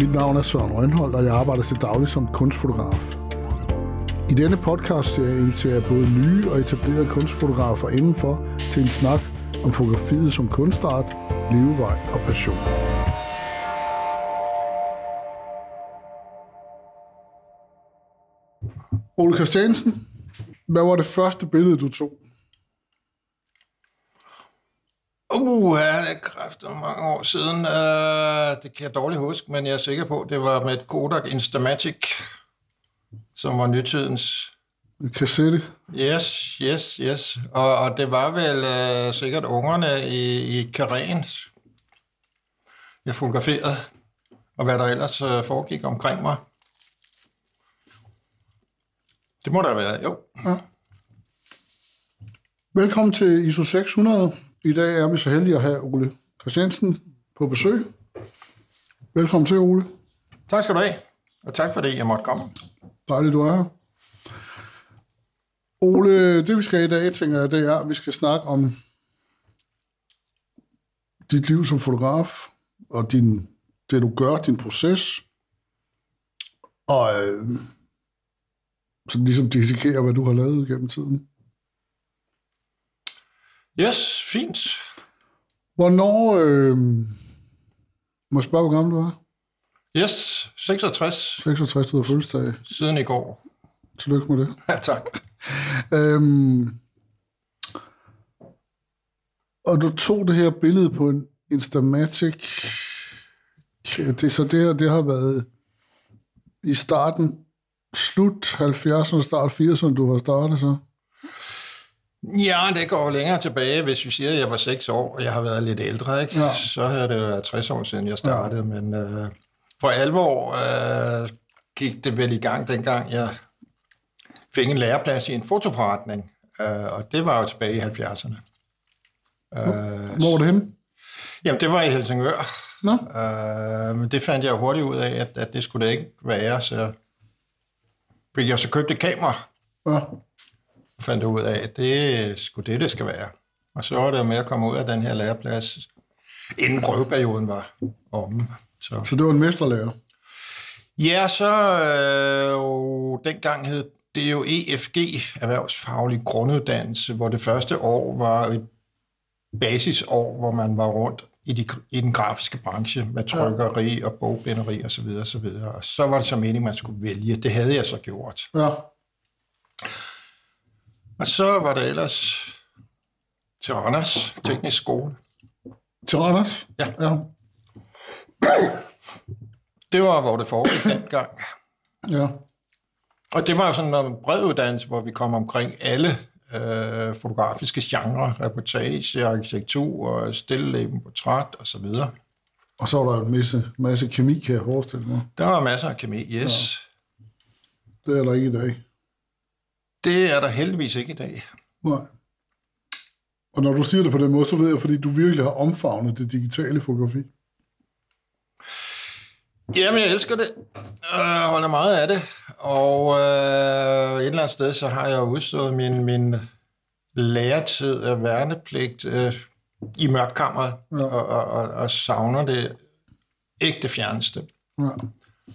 Mit navn er Søren Rønholdt, og jeg arbejder til daglig som kunstfotograf. I denne podcast jeg inviterer jeg både nye og etablerede kunstfotografer indenfor til en snak om fotografiet som kunstart, levevej og passion. Ole Christiansen, hvad var det første billede, du tog? Uh, ja, det kræfter mange år siden. Uh, det kan jeg dårligt huske, men jeg er sikker på, det var med et Kodak Instamatic, som var nytidens. Kassette? Yes, yes, yes. Og, og det var vel uh, sikkert ungerne i, i Karen, jeg fotograferede, og hvad der ellers uh, foregik omkring mig. Det må der være, jo. Ja. Velkommen til ISO 600. I dag er vi så heldige at have Ole Christiansen på besøg. Velkommen til, Ole. Tak skal du have, og tak fordi jeg måtte komme. Dejligt, du er her. Ole, det vi skal i dag, tænker jeg, det er, at vi skal snakke om dit liv som fotograf, og din, det du gør, din proces, og øh, så ligesom dissekere, hvad du har lavet gennem tiden. Yes, fint. Hvornår... Øh, må jeg spørge, hvor gammel du er? Yes, 66. 66, du har fødselsdag. Siden i går. Tillykke med det. Ja, tak. Øhm, og du tog det her billede på en Instamatic. Det, så det her, det har været i starten, slut 70'erne, start 80'erne, du har startet så? Ja, det går længere tilbage, hvis vi siger, at jeg var 6 år, og jeg har været lidt ældre, ikke? Ja. så havde det været 60 år siden, jeg startede. Ja. Men øh, for alvor øh, gik det vel i gang, dengang jeg fik en læreplads i en fotoforretning, øh, og det var jo tilbage i 70'erne. Øh, Hvor var det henne? Jamen, det var i Helsingør. Nå. Øh, men det fandt jeg hurtigt ud af, at, at det skulle det ikke være, så fik jeg så købt et kamera. Ja fandt ud af, at det skulle det, det skal være. Og så var det med at komme ud af den her læreplads, inden prøveperioden var om. Så, så det var en mesterlærer? Ja, så øh, dengang hed det jo EFG, Erhvervsfaglig Grunduddannelse, hvor det første år var et basisår, hvor man var rundt i, de, i den grafiske branche med trykkeri ja. og bogbinderi osv. Og, så videre, og, og så var det så meningen, man skulle vælge. Det havde jeg så gjort. Ja. Og så var det ellers til Randers Teknisk Skole. Til Randers? Ja. ja. Det var, hvor det foregik dengang. Ja. Og det var sådan en bred uddannelse, hvor vi kom omkring alle øh, fotografiske genrer, reportage, arkitektur, stilleleben, portræt og så videre. Og så var der en masse, masse kemi, kan jeg forestille mig. Der var masser af kemi, yes. Ja. Det er der ikke i dag. Det er der heldigvis ikke i dag. Nej. Og når du siger det på den måde, så ved jeg, fordi du virkelig har omfavnet det digitale fotografi. Jamen, jeg elsker det. Jeg holder meget af det. Og øh, et eller andet sted, så har jeg udstået min, min læretid af værnepligt øh, i mørkkammeret, ja. og, og, og, og savner det ægte fjerneste. Ja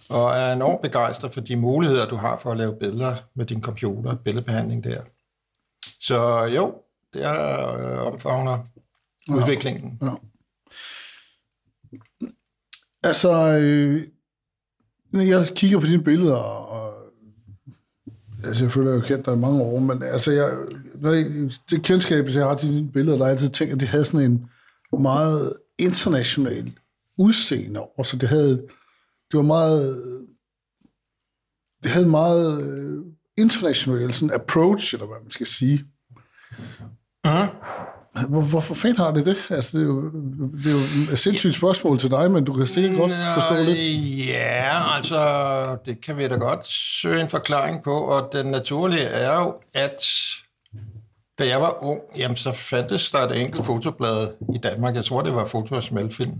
og er enormt begejstret for de muligheder, du har for at lave billeder med din computer, billedbehandling der. Så jo, det er øh, omfavner udviklingen. Ja. Altså, øh, jeg kigger på dine billeder, og altså, jeg føler, jeg har kendt dig i mange år, men altså, jeg, når jeg, det kendskab, jeg har til dine billeder, der har jeg altid tænkt, at det havde sådan en meget international udseende over, så det havde det var meget, det havde en meget øh, international sådan approach, eller hvad man skal sige. Uh-huh. Hvor, hvorfor fanden har det det? Altså, det, er jo, det er jo et sindssygt spørgsmål til dig, men du kan sikkert godt forstå det. Ja, altså, det kan vi da godt søge en forklaring på, og den naturlige er jo, at da jeg var ung, jamen, så fandtes der et enkelt fotoblad i Danmark. Jeg tror, det var Foto og Smeltfilm.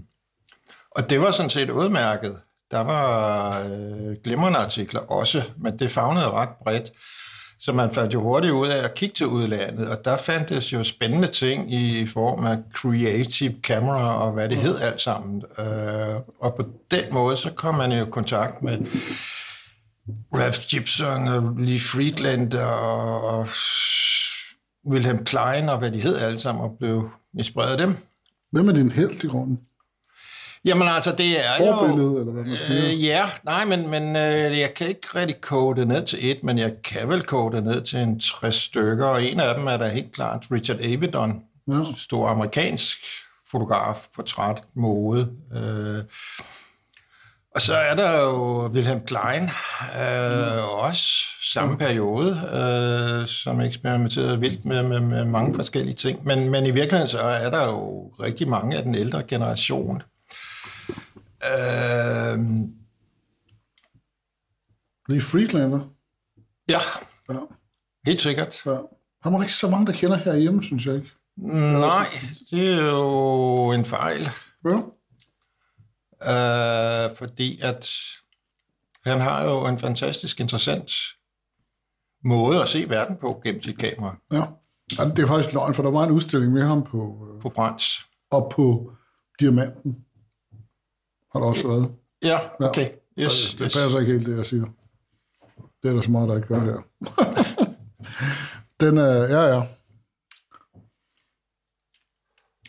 Og det var sådan set udmærket. Der var øh, glimrende artikler også, men det fagnede ret bredt. Så man fandt jo hurtigt ud af at kigge til udlandet, og der fandtes jo spændende ting i form af creative camera og hvad det hed alt sammen. Øh, og på den måde, så kom man jo i kontakt med Ralph Gibson og Lee Friedland og, Wilhelm Klein og hvad de hed alle sammen, og blev inspireret af dem. Hvem er din held i grunden? Jamen altså, det er Forbillede, jo... eller hvad man siger? Øh, ja, nej, men, men øh, jeg kan ikke rigtig kode det ned til et, men jeg kan vel kode det ned til en 60 stykker, og en af dem er da helt klart Richard Avedon, Ja. stor amerikansk fotograf, portræt, mode. Øh. Og så er der jo Wilhelm Klein, øh, også samme periode, øh, som eksperimenterede vildt med, med, med mange forskellige ting. Men, men i virkeligheden så er der jo rigtig mange af den ældre generation. Øh, Lee Friedlander? ja, Ja. helt sikkert. ja. Han var ikke så mange, der kender herhjemme, synes jeg ikke. Nej, det er jo en fejl. Ja. Øh, fordi at han har jo en fantastisk interessant måde at se verden på gennem sit kamera ja. ja. Det er faktisk løgn, for der var en udstilling med ham på, øh, på Brands. op på Diamanten. Har der også været. Ja, okay. Yes, Det yes. passer ikke helt, det jeg siger. Det er der så meget, der ikke gør her. Den er, ja, ja.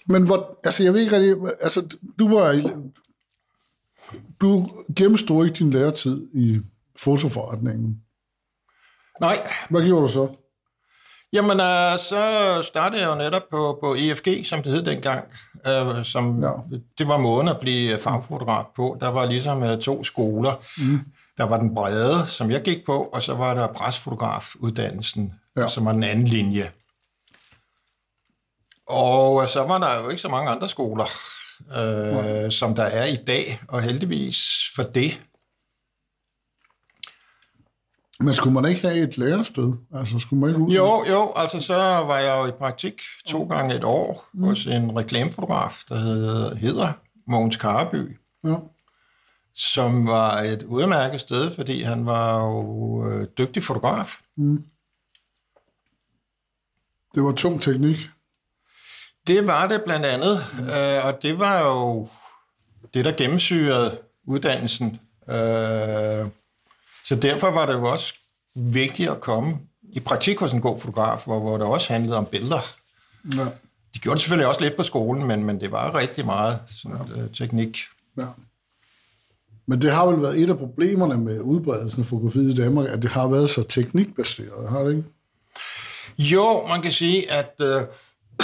Men hvor, altså jeg ved ikke rigtig, altså du var du gennemstod ikke din læretid i fotoforretningen. Nej, Hvad gjorde du så? Jamen øh, så startede jeg jo netop på, på EFG, som det hed dengang. Øh, som, Ja. ja. Det var måden at blive fagfotograf på. Der var ligesom øh, to skoler. Mm. Der var den brede, som jeg gik på, og så var der presfotografuddannelsen, Ja. ja. som var den anden linje. Og øh, så var der jo ikke så mange andre skoler, øh, som der er i dag, og heldigvis for det. Men skulle man ikke have et lærested? Altså skulle man ikke ud? Jo, jo, altså så var jeg jo i praktik to gange et år mm. hos en reklamefotograf, der hedder, hedder Mogens Kareby, Ja. som var et udmærket sted, fordi han var jo øh, dygtig fotograf. Det var tung teknik. Det var det blandt andet, øh, og det var jo det, der gennemsyrede uddannelsen. Øh, så derfor var det jo også vigtigt at komme i praktik hos en god fotograf, hvor, hvor det også handlede om billeder. Ja. De gjorde det selvfølgelig også lidt på skolen, men, men det var rigtig meget sådan, ja. øh, teknik. Ja. Men det har vel været et af problemerne med udbredelsen af fotografiet i Danmark, at det har været så teknikbaseret, har det ikke? Jo, man kan sige, at øh,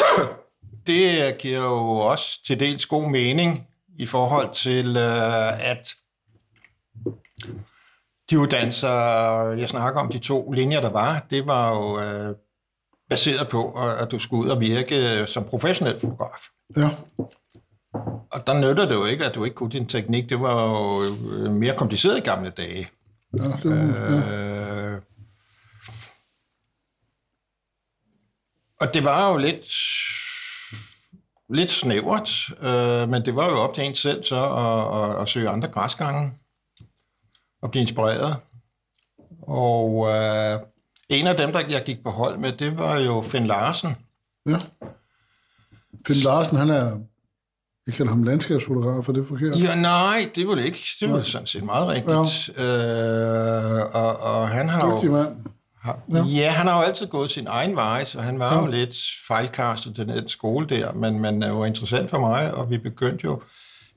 det giver jo også til dels god mening i forhold til, øh, at de uddannelser, jeg snakker om, de to linjer, der var, det var jo øh, baseret på, at du skulle ud og virke som professionel fotograf. Ja. Og der nytter det jo ikke, at du ikke kunne din teknik. Det var jo øh, mere kompliceret i gamle dage. ja, det var, ja. Øh, og det var jo lidt, lidt snævert, øh, men det var jo op til en selv så at, at, at søge andre græsgange og blive inspireret. Og øh, en af dem, der jeg gik på hold med, det var jo Finn Larsen. ja. Finn Larsen, han er, jeg kalder ham landskabsfotograf, er det forkert? Ja, nej, det var det ikke. Det var sådan set meget rigtigt. Ja. Øh, og, og han har jo... Dygtig mand. Har, ja. ja, han har jo altid gået sin egen vej, så han var ja. jo lidt fejlkastet til den skole der, men, men det var interessant for mig, og vi begyndte jo,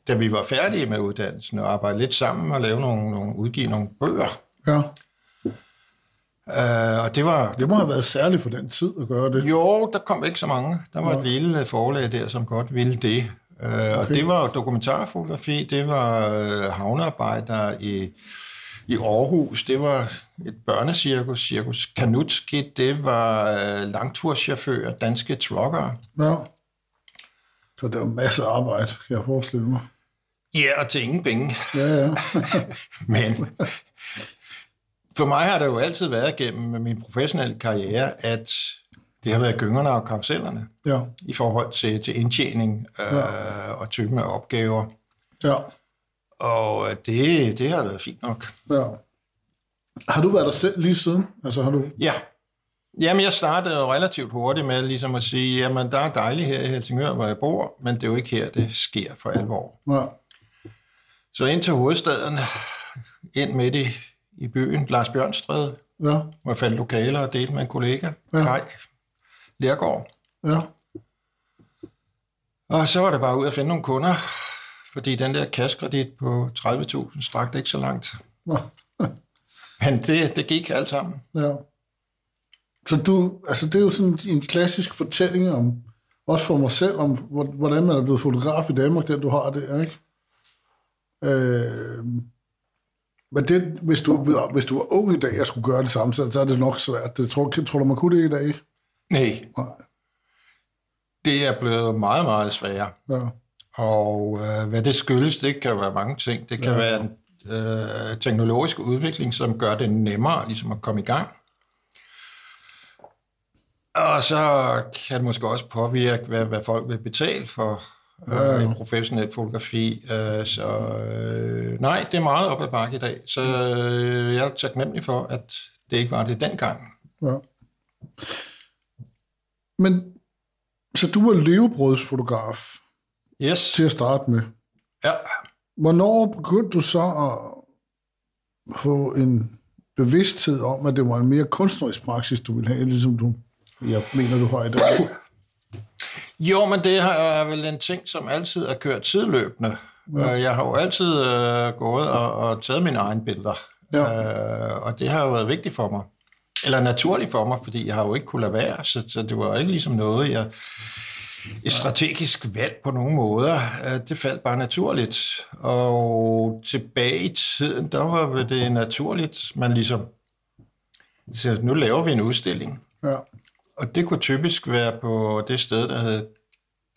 da vi var færdige med uddannelsen, at arbejde lidt sammen og lave nogle, nogle udgive nogle bøger. Ja. Uh, og det var... Det må have været særligt for den tid at gøre det. Jo, der kom ikke så mange. Der var ja. et lille forlag der, som godt ville det. Uh, okay. Og det var dokumentarfotografi, det var uh, havnearbejdere i i Aarhus, det var et børnecirkus, Cirkus Kanutski, det var øh, langturschauffører, danske truckere. Ja. Så der var masser af arbejde, kan jeg forestille mig. Ja, og til ingen penge. Ja, ja. Men for mig har det jo altid været gennem min professionelle karriere, at det har været gyngerne og karusellerne ja. i forhold til, til indtjening øh, ja. og typen af opgaver. Ja. Og det, det har været fint nok. Ja. Har du været der selv lige siden? Altså har du... Ja, Jamen, jeg startede relativt hurtigt med ligesom at sige, jamen, der er dejligt her i Helsingør, hvor jeg bor, men det er jo ikke her, det sker for alvor. Ja. Så ind til hovedstaden, ind midt i, i byen, Lars Bjørnstræde, Ja. hvor jeg fandt lokaler og delte med en kollega, Ja. Kai Lergaard. Ja. Og så var det bare ud at finde nogle kunder, fordi den der kassekredit på 30.000 strakte ikke så langt. Nå. Men det, det gik alt sammen. Ja. Så du, altså det er jo sådan en klassisk fortælling om, også for mig selv, om hvor- hvordan man er blevet fotograf i Danmark, den du har det, ikke? Øh, men det, hvis du, hvis du var ung i dag og skulle gøre det samtidig, så er det nok svært. Det, tror, tror du, man kunne det i dag? Nej, Nej. det er blevet meget, meget sværere. Ja. Og øh, hvad det skyldes, det kan være mange ting. Det kan ja. være en øh, teknologisk udvikling, som gør det nemmere ligesom at komme i gang. Og så kan det måske også påvirke, hvad, hvad folk vil betale for øh, en professionel fotografi. Øh, så øh, nej, det er meget op ad bakke i dag. Så øh, jeg er taknemmelig for, at det ikke var det dengang. ja. Men, så du var levebrødsfotograf Yes. til at starte med. Ja. Hvornår begyndte du så at få en bevidsthed om, at det var en mere kunstnerisk praksis, du ville have, ligesom du, jeg mener, du har i dag? Jo, men det er vel en ting, som altid er kørt sideløbende. Ja. Jeg har jo altid øh, gået og, og taget mine egne billeder, Ja. øh, og det har jo været vigtigt for mig. Eller naturligt for mig, fordi jeg har jo ikke kunnet lade være, så, så det var ikke ligesom noget, jeg et strategisk valg på nogen måder. Øh, Det faldt bare naturligt. Og tilbage i tiden, der var det naturligt, man ligesom siger, nu laver vi en udstilling. Ja. Og det kunne typisk være på det sted, der hed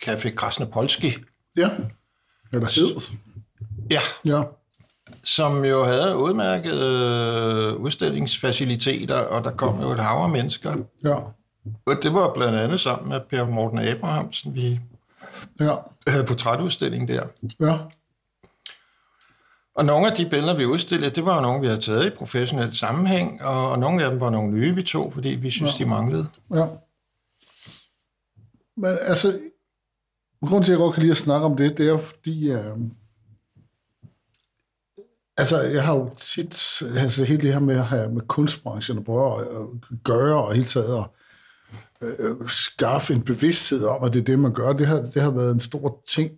Café Krasnopolski. Ja. Eller hed. Ja, Ja. som jo havde udmærkede udstillingsfaciliteter, og der kom jo et hav af mennesker. Ja. Og det var blandt andet sammen med Per Morten Abrahamsen, vi Ja. havde portrætudstilling der. Ja. Og nogle af de billeder, vi udstillede, det var jo nogle, vi havde taget i professionel sammenhæng, og, og nogle af dem var nogle nye, vi tog, fordi vi synes, ja. de manglede. Ja. Men altså, grunden til, at jeg godt kan lide at snakke om det, det er fordi, øh, altså, jeg har jo tit, altså hele det her med at have med kunstbranchen at prøve at øh, gøre, og hele taget at øh, skaffe en bevidsthed om, at det er det, man gør, det har, det har været en stor ting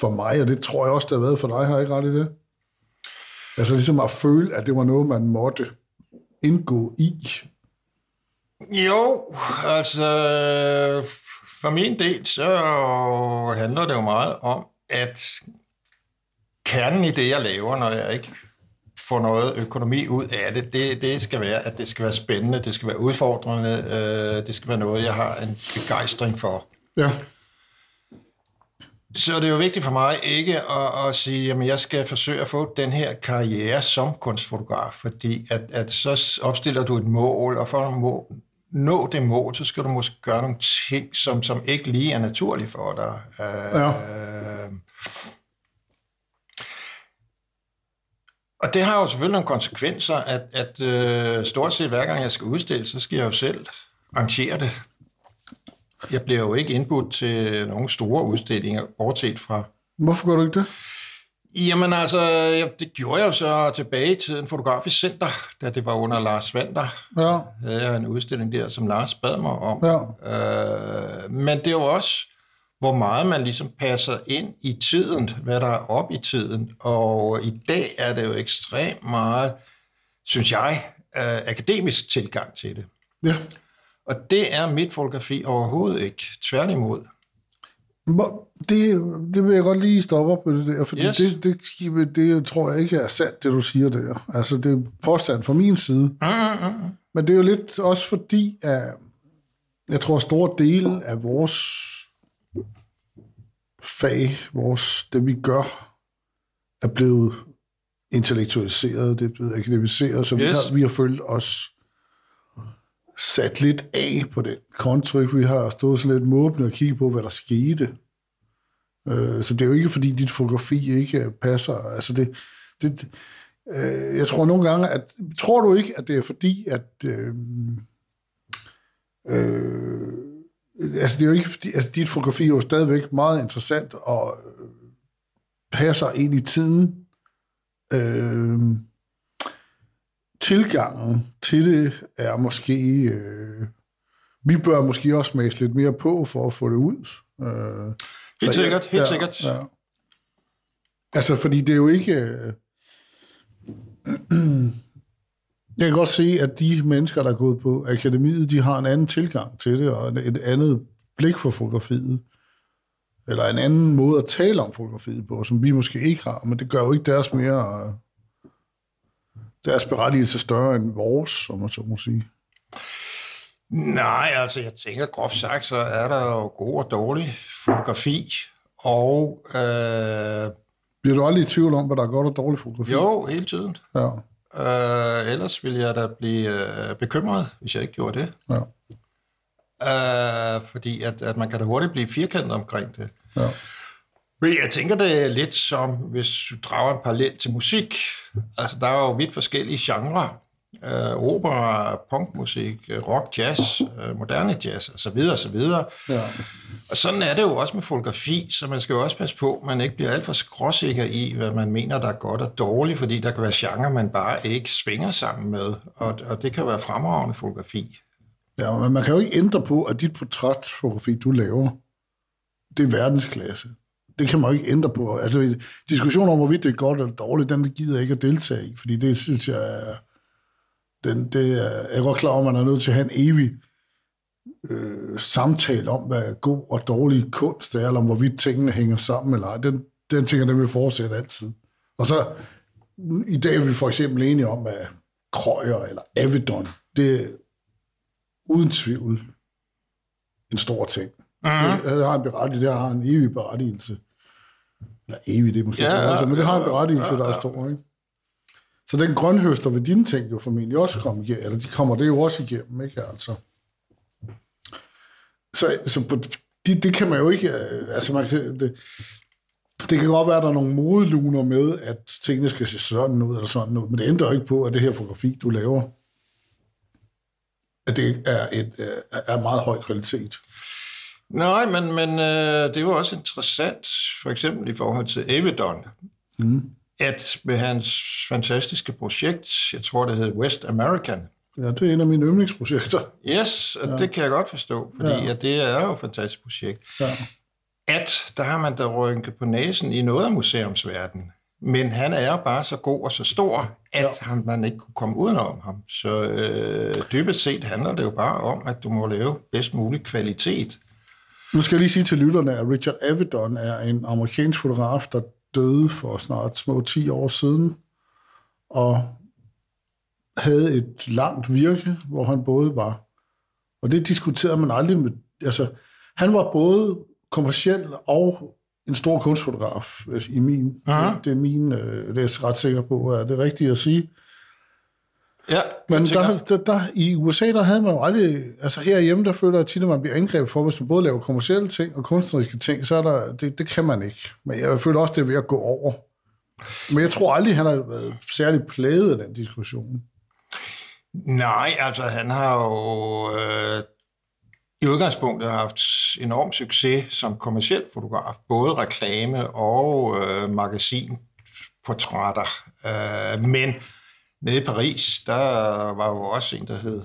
for mig, og det tror jeg også, det har været for dig, har jeg ikke ret i det? Altså ligesom at føle, at det var noget, man måtte indgå i. Jo, altså for min del, så handler det jo meget om, at kernen i det, jeg laver, når jeg ikke får noget økonomi ud af det, det, det skal være, at det skal være spændende, det skal være udfordrende, øh, det skal være noget, jeg har en begejstring for. Ja. Så det er jo vigtigt for mig ikke at, at sige, at jeg skal forsøge at få den her karriere som kunstfotograf, fordi at, at så opstiller du et mål, og for at må, nå det mål, så skal du måske gøre nogle ting, som, som ikke lige er naturlige for dig. Uh, Ja. uh, og det har jo selvfølgelig nogle konsekvenser, at, at uh, stort set hver gang jeg skal udstille, så skal jeg jo selv arrangere det. Jeg bliver jo ikke indbudt til nogle store udstillinger, bortset fra... Hvorfor gør du ikke det? Jamen altså, det gjorde jeg jo så tilbage i tiden, Fotografisk Center, da det var under Lars Vander. Ja. Havde jeg en udstilling der, som Lars bad mig om. Ja. Øh, men det er jo også, hvor meget man ligesom passer ind i tiden, hvad der er op i tiden. Og i dag er det jo ekstremt meget, synes jeg, øh, akademisk tilgang til det. Ja. Og det er mit fotografi overhovedet ikke. Tværtimod. Det, det vil jeg godt lige stoppe op med det der, fordi Yes. det, det, det tror jeg ikke er sandt, det du siger der. Altså, det er påstand fra min side. Mm-hmm. Men det er jo lidt også fordi, at jeg tror, at store dele af vores fag, vores, det vi gør, er blevet intellektualiseret, det er blevet akademiseret, så yes. vi, har, vi har følt os sat lidt af på den kontryk. Vi har stået så lidt måbne og kigget på, hvad der skete. Øh, så det er jo ikke, fordi dit fotografi ikke passer. Altså det, det, øh, jeg tror nogle gange, at tror du ikke, at det er fordi, at øh, Øh, altså, det er jo ikke, fordi, altså, dit fotografi er jo stadigvæk meget interessant og øh, passer ind i tiden. Øh, tilgangen til det er måske... Øh, vi bør måske også mase lidt mere på for at få det ud. Øh, Helt så sikkert, helt ja, sikkert. Ja. Altså, fordi det er jo ikke... øh, Jeg kan godt se, at de mennesker, der er gået på akademiet, de har en anden tilgang til det, og et andet blik for fotografiet. Eller en anden måde at tale om fotografiet på, som vi måske ikke har, men det gør jo ikke deres mere... Deres berettigelse større end vores, som man så må sige. Nej, altså jeg tænker groft sagt, så er der jo god og dårlig fotografi, og øh, Bliver du aldrig i tvivl om, hvad der er godt og dårligt fotografi? jo, hele tiden. Ja, Øh, ellers ville jeg da blive øh, bekymret, hvis jeg ikke gjorde det. ja, Øh, fordi at, at man kan da hurtigt blive firkantet omkring det. ja. Men jeg tænker det lidt som, hvis du drager en parallel til musik. Altså, der er jo vidt forskellige genrer. Øh, opera, punkmusik, øh, rock, jazz, øh, moderne jazz, og så videre, og så videre. ja. Og sådan er det jo også med fotografi, så man skal jo også passe på, at man ikke bliver alt for skråsikker i, hvad man mener, der er godt og dårligt, fordi der kan være genre, man bare ikke svinger sammen med, og, og det kan være fremragende fotografi. Ja, men man kan jo ikke ændre på, at dit portrætfotografi, du laver, det er verdensklasse. Det kan man jo ikke ændre på. Altså, diskussionen om, hvorvidt det er godt eller dårligt, den gider jeg ikke at deltage i, fordi det synes jeg er... Den, det er, jeg er godt klar over, at man er nødt til at have en evig øh, samtale om, hvad god og dårlig kunst er, eller om hvorvidt tingene hænger sammen eller ej. Den, den tænker den vil fortsætte altid. Og så, i dag er vi for eksempel enige om, at Krøyer eller Avedon, det er uden tvivl en stor ting. Mm-hmm. Det, det har en berettigelse, det har en evig berettigelse. Eller evig, det er måske Ja, ja, ja, men det har en berettigelse, ja, der er stor, ikke? Så den grønhøster ved dine ting jo formentlig også komme igennem, eller de kommer det jo også igennem, ikke altså? Så, så på, det, det kan man jo ikke, øh, altså man kan, det, det kan godt være, at der er nogle modeluner med, at tingene skal se sådan ud, eller sådan ud, men det ændrer jo ikke på, at det her fotografi, du laver, at det er, et, øh, er meget høj kvalitet. Nej, men, men øh, det jo også interessant, for eksempel i forhold til Avedon, mm. at med hans fantastiske projekt, jeg tror det hed West American, Ja, det er en af mine yndlingsprojekter. yes, ja. det kan jeg godt forstå, fordi Ja. ja. at det er jo et fantastisk projekt, Ja. at der har man da rynket på næsen i noget af museumsverdenen, men han er bare så god og så stor, at ja. han, man ikke kunne komme udenom ham. Så øh, dybest set handler det jo bare om, at du må lave bedst mulig kvalitet. Nu skal jeg lige sige til lytterne, at Richard Avedon er en amerikansk fotograf, der døde for snart små 10 år siden, og havde et langt virke, hvor han både var, og det diskuterede man aldrig med, altså, han var både kommersiel og en stor kunstfotograf i min, Aha. det, er min, øh, det er jeg ret sikker på, er det rigtigt at sige. Ja, Men der, der, der, i USA, der havde man jo aldrig... Altså herhjemme, der føler jeg tit, at man bliver angrebet for, hvis man både laver kommersielle ting og kunstneriske ting, så er der... Det, det kan man ikke. Men jeg føler også, det er ved at gå over. Men jeg tror aldrig, han har været særlig plaget af den diskussion. Nej, altså han har jo øh, i udgangspunktet haft enorm succes som kommersiel fotograf, både reklame og øh, magasinportrætter. Øh, men nede i Paris, der var jo også en, der hed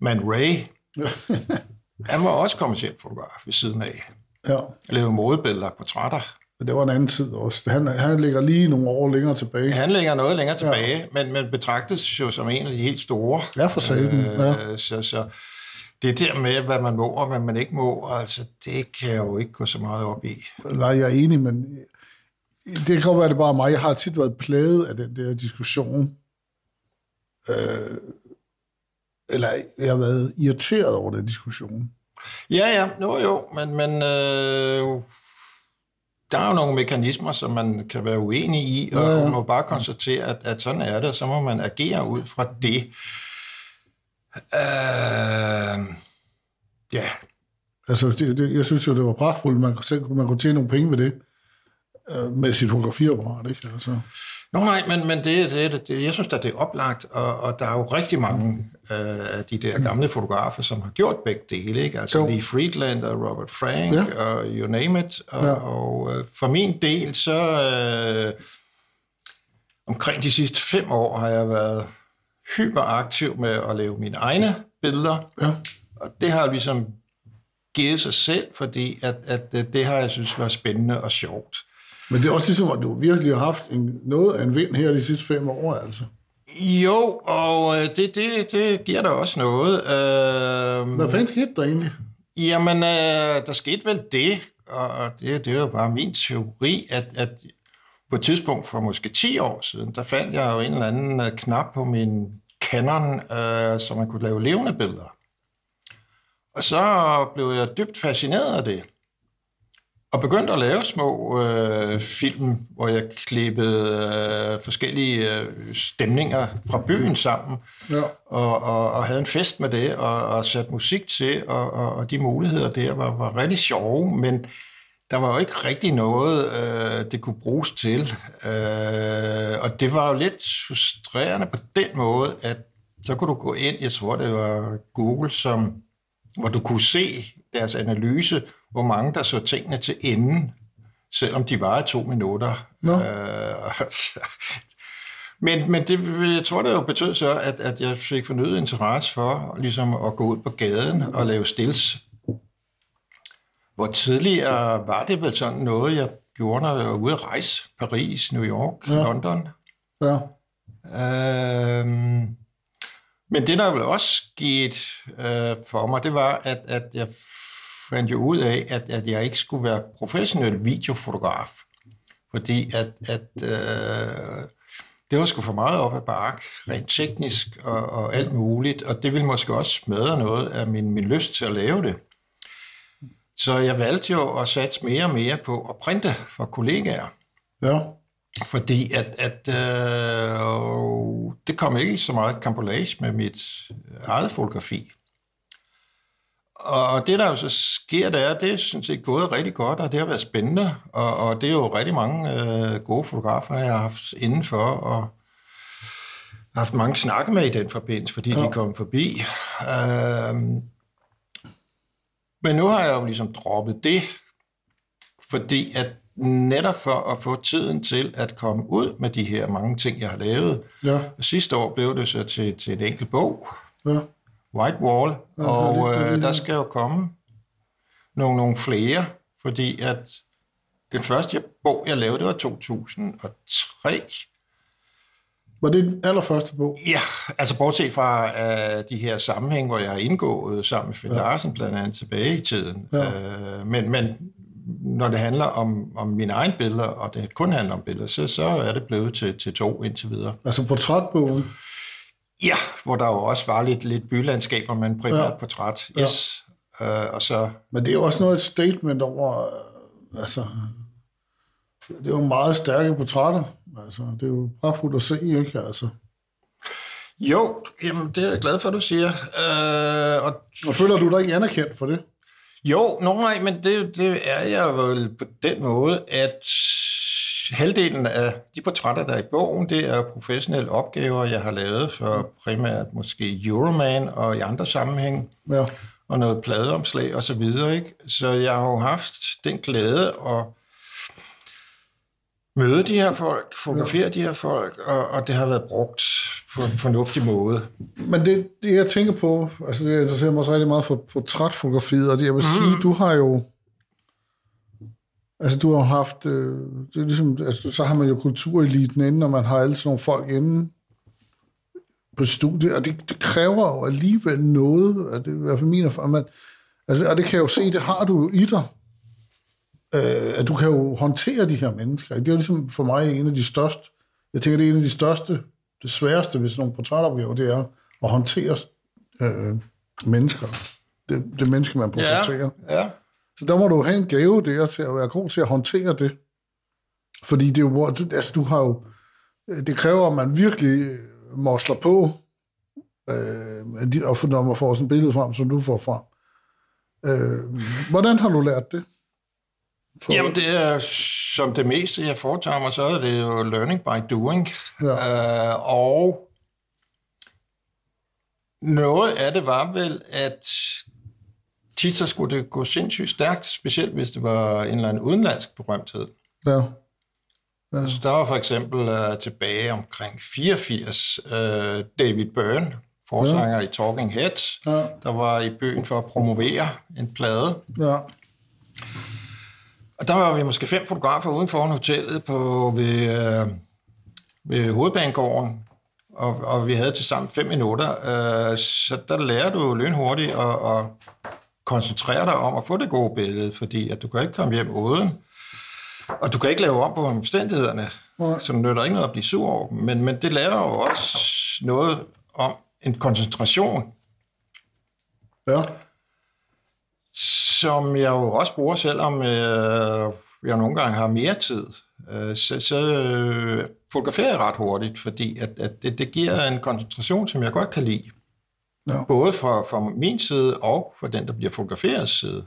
Man Ray. Han var også kommersiel fotograf ved siden af. Ja, Lavede modebilleder portrætter. men det var en anden tid også. Han, han ligger lige nogle år længere tilbage. Han ligger noget længere tilbage, ja. men, men betragtes jo som en af de helt store. Ja, for satan, ja. Øh, så, så det der med, hvad man må og hvad man ikke må, altså det kan jeg jo ikke gå så meget op i. Nej, jeg er enig, men det kan godt være, det bare mig. Jeg har tit været plaget af den der diskussion. Øh, eller jeg har været irriteret over den diskussion. Ja, ja, jo jo, men, men øh, der er jo nogle mekanismer, som man kan være uenig i, og Ja, ja. man må bare konstatere, at, at sådan er det, og så må man agere ud fra det. Øh, ja, Altså, det, det, jeg synes jo, det var pragtfuldt. Man, man kunne tjene nogle penge ved det. Øh, med sit fotografiapparat, ikke? Altså. Nå nej, men, men det, det, det, jeg synes at det er oplagt, og, og der er jo rigtig mange øh, af de der gamle fotografer, som har gjort begge dele, ikke? Altså Jo. Lee Friedland og Robert Frank Ja. og you name it. Og, ja. og øh, for min del, så øh, omkring de sidste fem år har jeg været hyperaktiv med at lave mine egne billeder, Ja. og det har ligesom givet sig selv, fordi at, at det, det har jeg synes var spændende og sjovt. Men det er også ligesom, at du virkelig har haft en, noget af en vind her de sidste fem år, altså. Jo, og øh, det, det, det giver da også noget. Øh, Hvad fanden skete der egentlig? Jamen, øh, der skete vel det, og det, det jo bare min teori, at, at på et tidspunkt for måske 10 år siden, der fandt jeg jo en eller anden øh, knap på min Canon, øh, så man kunne lave levende billeder. Og så blev jeg dybt fascineret af det. Og begyndte at lave små øh, film, hvor jeg klippede øh, forskellige øh, stemninger fra byen sammen Ja. og, og, og havde en fest med det, og, og satte musik til, og, og, og de muligheder der var, var rigtig sjove, men der var jo ikke rigtig noget, øh, det kunne bruges til. Øh, og det var jo lidt frustrerende på den måde, at så kunne du gå ind, jeg tror det var Google, som, hvor du kunne se deres analyse, hvor mange der så tingene til enden, selvom de var to minutter. Nå. Øh, altså, men, men det, jeg tror, det jo betød så, at, at jeg fik fornyet interesse for ligesom at gå ud på gaden og lave stills. Hvor tidligere var det vel sådan noget, jeg gjorde, når jeg var ude at rejse. Paris, New York, ja. London. Ja. Øhm, men det, der vel også skete øh, for mig, det var, at, at jeg fandt jo ud af, at, at jeg ikke skulle være professionel videofotograf. Fordi at, at øh, det var sgu for meget op ad bark, rent teknisk og, og alt muligt, og det ville måske også smadre noget af min, min lyst til at lave det. Så jeg valgte jo at satse mere og mere på at printe for kollegaer. Ja. Fordi at, at øh, det kom ikke så meget kampolage med mit eget fotografi. Og det, der jo så sker, det er, det er sådan set gået rigtig godt, og det har været spændende. Og, og det er jo rigtig mange øh, gode fotografer, jeg har haft indenfor, og haft mange snakke med i den forbindelse, fordi ja. De kom forbi. Øh, men nu har jeg jo ligesom droppet det, fordi at netop for at få tiden til at komme ud med de her mange ting, jeg har lavet. Ja. Sidste år blev det så til, til en enkelt bog, Ja. White Wall, Ja, og øh, er der skal jo komme nogle, nogle flere, fordi at den første bog, jeg lavede, det var 2003. Var det den allerførste bog? Ja, altså bortset fra uh, de her sammenhæng, hvor jeg har indgået sammen med Finn ja. Larsen, blandt andet tilbage i tiden. Ja. Uh, men, men når det handler om, om mine egne billeder, og det kun handler om billeder, så, så er det blevet til, til to indtil videre. Altså portrætbogen? Ja, hvor der jo også var lidt, lidt bylandskaber, men primært Ja. ja. portræt. Ja. Yes. Uh, og så Men det er jo også noget et statement over, øh, altså, det er jo meget stærke portrætter. Altså, det er jo pragtfuldt at se, ikke? Altså. Jo, jamen, det er jeg glad for, du siger. Øh, og Og føler du dig ikke anerkendt for det? jo, no, nej, men det, det er jeg vel på den måde, at halvdelen af de portrætter, der er i bogen, det er professionelle opgaver, jeg har lavet for primært måske Euroman og i andre sammenhæng, Ja. og noget pladeomslag og så videre, ikke? Så jeg har jo haft den glæde at møde de her folk, fotografere de her folk, og, og det har været brugt på en fornuftig måde. Men det, det, jeg tænker på, altså det interesserer mig også rigtig meget for portrætfotografiet, og det, jeg vil mm. sige, du har jo, altså du har haft, øh, det er ligesom, altså, så har man jo kultureliten inde, og man har alle sådan nogle folk inde på studiet, og det, det kræver jo alligevel noget, og det er i hvert fald min erfaring, man, altså, og det kan jeg jo se, det har du jo i dig, øh, at du kan jo håndtere de her mennesker. Det er jo ligesom for mig en af de største, jeg tænker, det er en af de største, det sværeste ved sådan nogle portrætopgaver, det er at håndtere øh, mennesker. Det, det menneske, man portrætterer. Ja. ja. Så der må du have en gave der til at være god til at håndtere det. Fordi det er jo, altså du har jo, det kræver, at man virkelig mosler på, øh, og når man får sådan et billede frem, som du får frem. Øh, hvordan har du lært det? For, Jamen, det er som det meste, jeg foretager mig, så er det jo learning by doing. Ja. Øh, og noget af det var vel, at tit så skulle det gå sindssygt stærkt, specielt hvis det var en eller anden udenlandsk berømthed. ja. Ja. Så der var for eksempel uh, tilbage omkring 84 uh, David Byrne, forsanger ja. i Talking Heads, Ja. der var i byen for at promovere en plade. Ja. Og der var vi måske fem fotografer uden for hotellet på, ved, øh, ved hovedbanegården, og, og vi havde til sammen fem minutter. Øh, så der lærer du lynhurtigt at, at koncentrere dig om at få det gode billede, fordi at du kan ikke komme hjem uden, og du kan ikke lave om på omstændighederne, Nej. så det nytter ikke noget at blive sur over dem. Men, men det lærer jo også noget om en koncentration, Ja. som jeg jo også bruger, selvom øh, jeg nogle gange har mere tid. Øh, så så øh, fotograferer jeg ret hurtigt, fordi at, at det, det giver en koncentration, som jeg godt kan lide. Ja. Både for, for min side og for den, der bliver fotograferet side.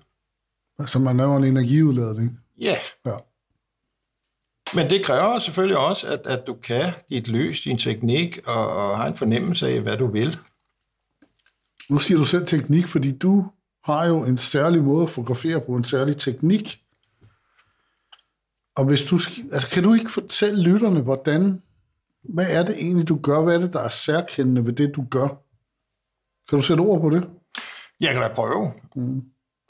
Altså, man laver en energiudladning. Ja, Ja. men det kræver selvfølgelig også, at, at du kan dit lys, din teknik, og, og har en fornemmelse af, hvad du vil. Nu siger du selv teknik, fordi du har jo en særlig måde at fotografere på, en særlig teknik. Og hvis du, altså, kan du ikke fortælle lytterne, hvordan, hvad er det egentlig, du gør? Hvad er det, der er særkendende ved det, du gør? Kan du sætte ord på det? Jeg kan da prøve. Mm.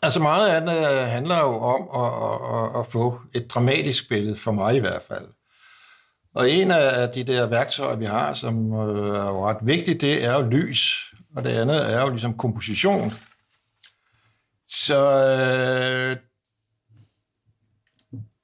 Altså meget af det øh, handler jo om at, at, at få et dramatisk billede, for mig i hvert fald. Og en af de der værktøjer, vi har, som øh, er jo ret vigtigt, det er jo lys. Og det andet er jo ligesom komposition. Så øh,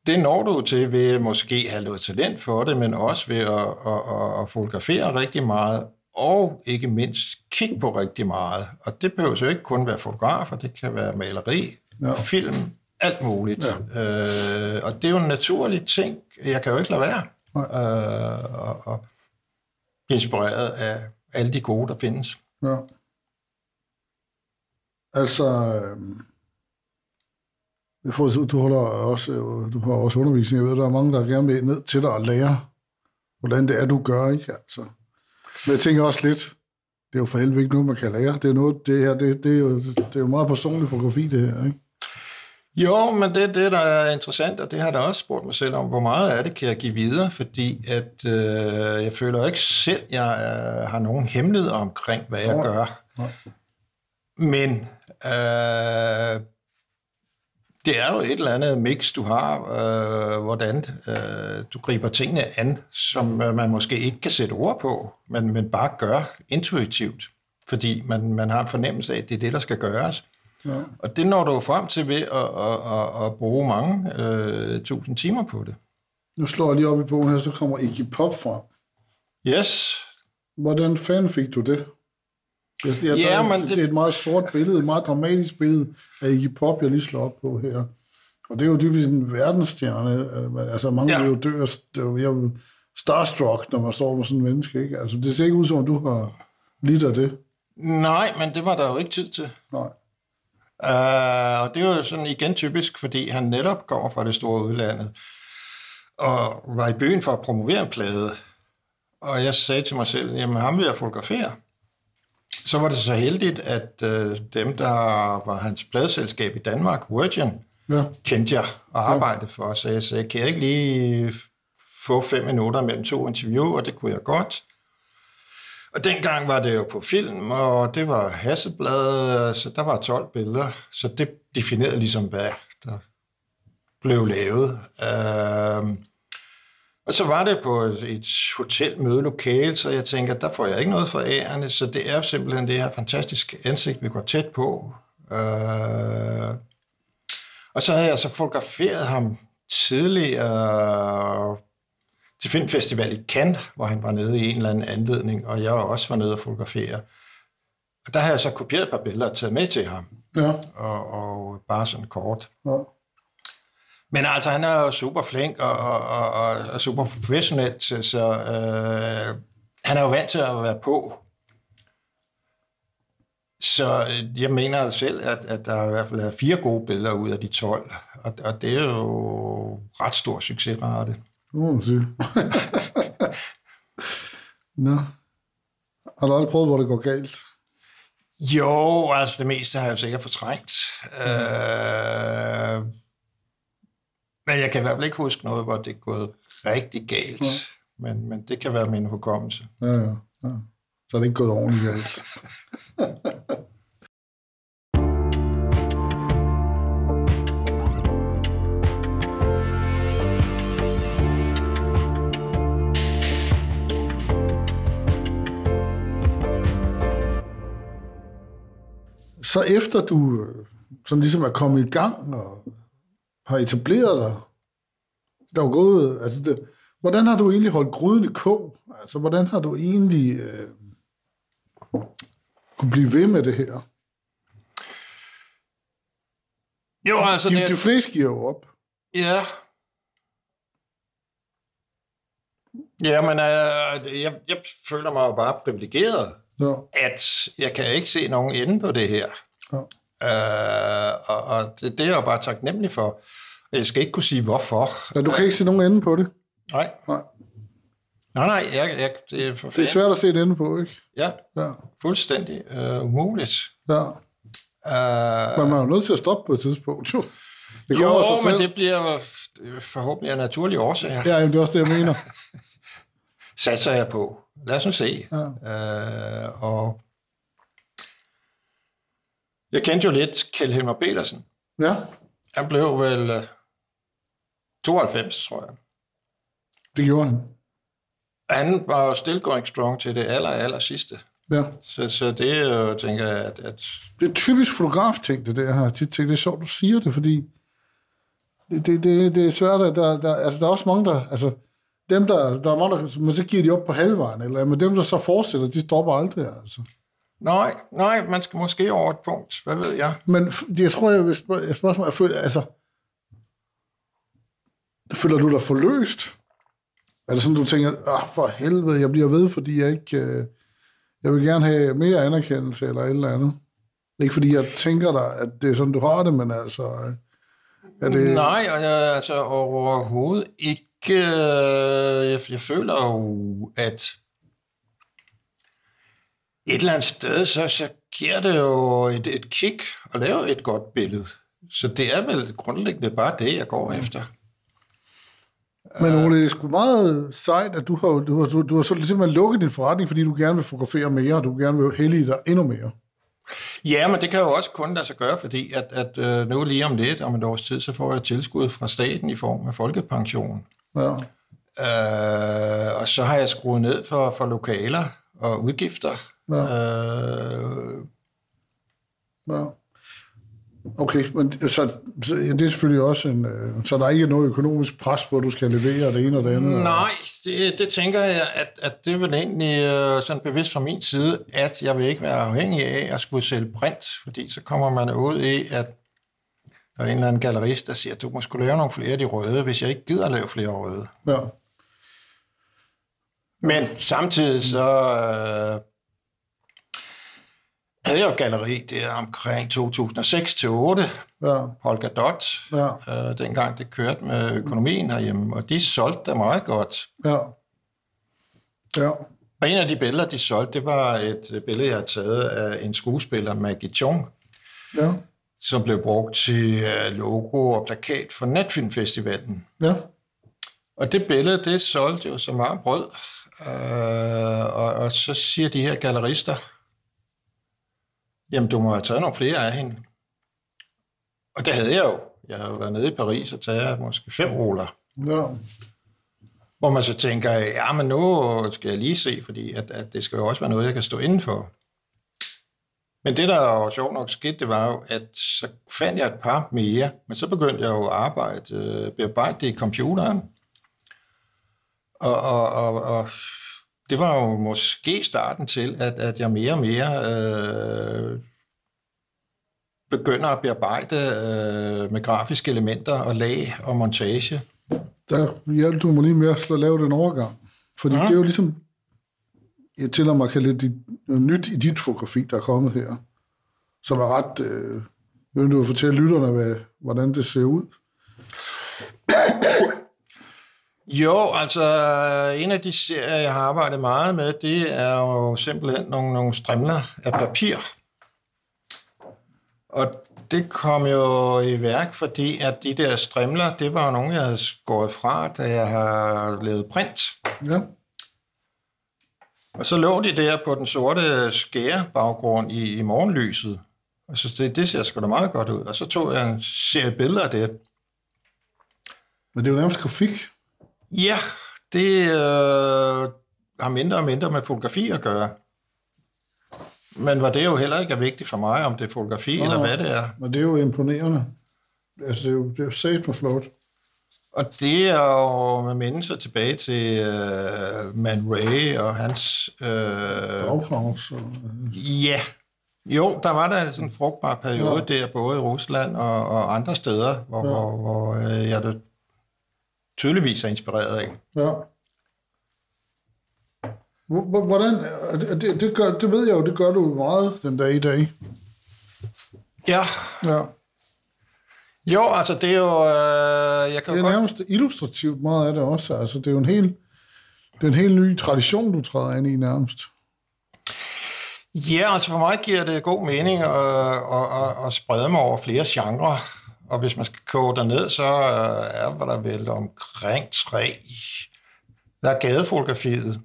det når du til ved måske have noget talent for det, men også ved at, at, at, at fotografere rigtig meget, og ikke mindst kigge på rigtig meget. Og det behøver jo ikke kun være fotografer, det kan være maleri, ja. film, alt muligt. Ja. Øh, og det er jo en naturlig ting. Jeg kan jo ikke lade være øh, og, og blive inspireret af alle de gode, der findes. Ja. Altså, øhm, jeg får, du, holder også, du har også undervisning. Jeg ved, der er mange, der gerne vil ned til dig og lære, hvordan det er, du gør. Ikke? Altså. Men jeg tænker også lidt, det er jo for helvede ikke noget, man kan lære. Det er, noget, det her, det, det er, jo, det er jo meget personlig fotografi, det her. Ikke? Jo, men det det, der er interessant, og det har jeg da også spurgt mig selv om, hvor meget af det kan jeg give videre, fordi at øh, jeg føler ikke selv, at jeg øh, har nogen hemmelighed omkring, hvad jeg Nej. gør. Nej. Men øh, det er jo et eller andet mix, du har, øh, hvordan øh, du griber tingene an, som øh, man måske ikke kan sætte ord på, men, men bare gør intuitivt, fordi man, man har en fornemmelse af, at det er det, der skal gøres. Ja. Og det når du frem til ved at, at, at, at bruge mange øh, tusind timer på det. Nu slår jeg lige op i bogen her, så kommer Iggy Pop frem. Yes. Hvordan fanden fik du det? Jeg, jeg, Ja, der, men det... det- er et meget sort billede, et meget dramatisk billede af Iggy Pop, jeg lige slår op på her. Og det er jo dybest en verdensstjerne. øh, Altså mange Ja. vil jo dø, er jo starstruck, når man står med sådan en menneske. Ikke? Altså, det ser ikke ud som, om du har lidt af det. Nej, men det var der jo ikke tid til. Nej. Uh, og det er jo sådan igen typisk, fordi han netop kommer fra det store udlandet, og var i byen for at promovere en plade. Og jeg sagde til mig selv, jamen ham vil jeg fotografere. Så var det så heldigt, at uh, dem, der var hans pladeselskab i Danmark, Virgin, Ja. kendte jeg og arbejdede for, så jeg sagde, kan jeg ikke lige få fem minutter mellem to interview, og det kunne jeg godt. Og dengang var det jo på film, og det var Hasselblad, så der var 12 billeder, så det definerede ligesom, hvad der blev lavet. Øhm, og så var det på et hotelmødelokale, så jeg tænker, der får jeg ikke noget for ærende, så det er simpelthen det her fantastiske ansigt, vi går tæt på. Øh, og så havde jeg så fotograferet ham tidligere til Filmfestival i Cannes, hvor han var nede i en eller anden anledning, og jeg også var nede og fotografere. Og der har jeg så kopieret et par billeder og taget med til ham, Ja. og, og bare sådan kort. ja. Men altså, han er jo super flink og, og, og, og, super professionel, så, så øh, han er jo vant til at være på. Så øh, jeg mener selv, at, at der i hvert fald er fire gode billeder ud af de 12. og, og det er jo ret stor succesrate. Sige. Nå. Har du aldrig prøvet, hvor det går galt? Jo, altså det meste har jeg jo sikkert fortrængt. Mm. Øh, men jeg kan i hvert fald ikke huske noget, hvor det er gået rigtig galt. Mm. Men, men det kan være min hukommelse. Ja, ja, ja. Så er det ikke gået ordentligt galt. så efter du øh, som ligesom er kommet i gang og har etableret dig, der er gået, altså det, hvordan har du egentlig holdt gryden i kog? Altså, hvordan har du egentlig øh, kunne blive ved med det her? Jo, altså... De, det, de fleste giver jo op. Ja. Ja, men øh, jeg, jeg føler mig jo bare privilegeret, Ja. at jeg kan ikke se nogen ende på det her. Ja. Øh, og og det, det er jeg jo bare taknemmelig for. Jeg skal ikke kunne sige, hvorfor. Ja, du kan ikke se nogen ende på det. Nej, Nej. nej, nej jeg, jeg, det er for Det er svært at se et ende på, ikke? Ja, Ja. fuldstændig øh, umuligt. ja. Øh, Men man er jo nødt til at stoppe på et tidspunkt, jo. Det jo, men selv. det bliver forhåbentlig af naturlige årsager. Ja, jamen, det er også det, jeg mener. Satser jeg på. Lad os nu se. Ja. Øh, og jeg kendte jo lidt Kjeld Helmer Petersen. Ja, Han blev vel øh, 92, tror jeg. det gjorde han. Han var jo still going strong til det aller, aller sidste. Ja. Så, så det er jo, tænker jeg, at, at Det er typisk fotograf-ting, det der her. Tit tænkt, det er sjovt, du siger det, fordi det, det, det, det er svært, at der, der, altså, der er også mange, der, altså, dem der, der er mange, der, men så giver de op på halvvejen, eller, men dem, der så fortsætter, de stopper aldrig, altså. Nej, nej, man skal måske over et punkt. Hvad ved jeg? Men jeg tror, jeg vil spørge, jeg spørgsmål, jeg føler, altså, føler du dig forløst? Er det sådan, du tænker, ah, for helvede, jeg bliver ved, fordi jeg ikke, øh, jeg vil gerne have mere anerkendelse, eller et eller andet? Ikke fordi jeg tænker dig, at det er sådan, du har det, men altså, øh, er det... Nej, og jeg, altså overhovedet ikke. øh, Jeg, jeg føler jo, at et eller andet sted, så, så giver det jo et, et kick at lave et godt billede. Så det er vel grundlæggende bare det, jeg går efter. Men Ole, det er sgu meget sejt, at du har, du har, du, har så simpelthen lukket din forretning, fordi du gerne vil fotografere mere, og du gerne vil hellige dig endnu mere. Ja, men det kan jo også kun lade sig gøre, fordi at, at øh, nu lige om lidt, om et års tid, så får jeg tilskud fra staten i form af folkepension. Ja. Øh, og så har jeg skruet ned for, for lokaler og udgifter. Ja. Øh, ja. Okay, men så, så ja, det er selvfølgelig også en... Øh, så der er ikke noget økonomisk pres på, at du skal levere det ene og det andet. nej, det, det tænker jeg, at, at det vel egentlig øh, sådan bevidst fra min side, at jeg vil ikke være afhængig af at skulle sælge print, fordi så kommer man ud i, at der er en eller anden gallerist, der siger, at du må skulle lave nogle flere af de røde, hvis jeg ikke gider at lave flere røde. Ja. Men samtidig så øh, havde jeg jo galleri der omkring 2006-2008, Ja. Holger Dot, Ja. øh, dengang det kørte med økonomien herhjemme, og de solgte da meget godt. Ja. Ja. Og en af de billeder, de solgte, det var et billede, jeg havde taget af en skuespiller, Maggie Chung, Ja. som blev brugt til øh, logo og plakat for Netfilmfestivalen. Ja. Og det billede, det solgte jo så meget brød. Øh, og, og så siger de her gallerister, jamen du må have taget nogle flere af hende. Og det havde jeg jo. Jeg har jo været nede i Paris og taget måske fem ruller. Ja. Hvor man så tænker, ja, men nu skal jeg lige se, fordi at, at det skal jo også være noget, jeg kan stå indenfor. Men det, der var sjovt nok skete, det var jo, at så fandt jeg et par mere, men så begyndte jeg jo at arbejde, øh, bearbejde det i computeren. Og, og, og, og det var jo måske starten til, at, at jeg mere og mere øh, begynder at bearbejde øh, med grafiske elementer og lag og montage. Der hjalp du mig lige med at lave den overgang. Fordi Ja. det er jo ligesom, jeg tæller mig kalde det noget nyt i dit fotografi, der er kommet her, som er ret, øh, vil du fortælle lytterne, hvad, hvordan det ser ud. Jo, altså en af de serier, jeg har arbejdet meget med, det er jo simpelthen nogle, nogle strimler af papir. Og det kom jo i værk, fordi at de der strimler, det var jo nogle, jeg havde skåret fra, da jeg har lavet print. Ja. Og så lå de der på den sorte skære baggrund i, i morgenlyset. Og så det, det ser sgu da meget godt ud. Og så tog jeg en serie billeder af det. Men det er jo nærmest grafik. Ja, det øh, har mindre og mindre med fotografi at gøre. Men hvor det jo heller ikke er vigtigt for mig, om det er fotografi Nå, eller hvad det er. Men det er jo imponerende. Altså, det er jo, det er jo sat på flot. Og det er jo med mindelser tilbage til øh, Man Ray og hans... Øh, Bauhaus. Og, ja, jo, der var der sådan en frugtbar periode ja. der, både i Rusland og, og andre steder, hvor, ja. hvor, hvor øh, jeg tydeligvis er inspireret af. ja. Hvor- hvor- Hvordan, det, det, gør, det ved jeg jo, det gør du meget den dag i dag. Ja, Ja. jo, altså det er jo... Øh, jeg kan Det er godt... nærmest illustrativt meget af det også. Altså, det er jo en helt, det er en helt ny tradition, du træder ind i nærmest. Ja, altså for mig giver det god mening at, at, at, at sprede mig over flere genrer. Og hvis man skal koge det ned, så øh, er der vel omkring tre. Der er gadefotografiet,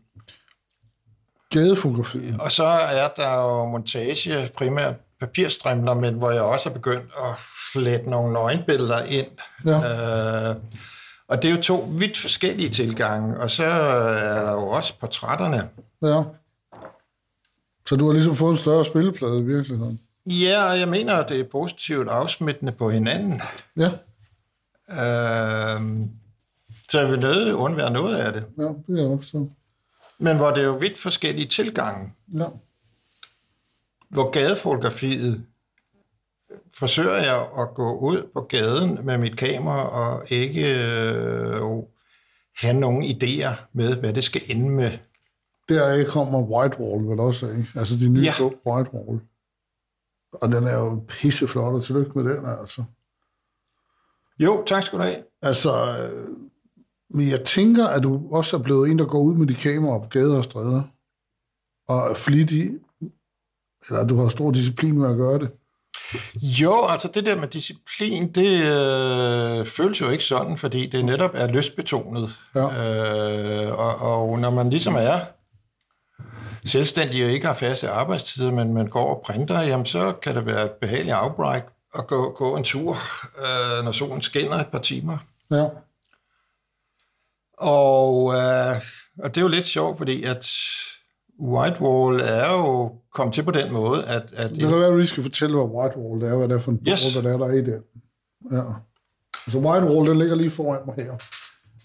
Gadefotografi. og så er der jo montage, primært papirstrimler, men hvor jeg også er begyndt at flette nogle nøgenbilleder ind. Ja. Øh, og det er jo to vidt forskellige tilgange. Og så er der jo også portrætterne. Ja. Så du har ligesom fået en større spilleplade i virkeligheden. Ja, og jeg mener, at det er positivt afsmittende på hinanden. Ja, Øh, så jeg vil nødt undvære noget af det. ja, det jeg også. Men hvor det er jo vidt forskellige tilgange. Ja. Hvor gadefotografiet forsøger jeg at gå ud på gaden med mit kamera og ikke øh, have nogen idéer med, hvad det skal ende med. Deraf kommer Whitewall vel også af. Altså de nye ja. Whitewall. Og den er jo pisseflot, og tillykke med den, altså. Jo, tak skal du have. Altså, øh, men jeg tænker, at du også er blevet en, der går ud med de kameraer på gader og stræder. Og er flittig, eller du har stor disciplin med at gøre det. Jo, altså det der med disciplin, det øh, føles jo ikke sådan, fordi det netop er lystbetonet. Ja. Øh, og, og når man ligesom er selvstændig og ikke har faste arbejdstider, men man går og printer, jamen så kan det være et behageligt afbræk at gå, gå en tur, øh, når solen skinner et par timer. Ja. Og, øh, og det er jo lidt sjovt, fordi at Whitewall er jo kommet til på den måde, at, at Det kan være, at du lige skal fortælle, hvad Whitewall er, hvad det er for en Yes. hvad det er, der er i det. Ja. Altså Whitewall, den ligger lige foran mig her.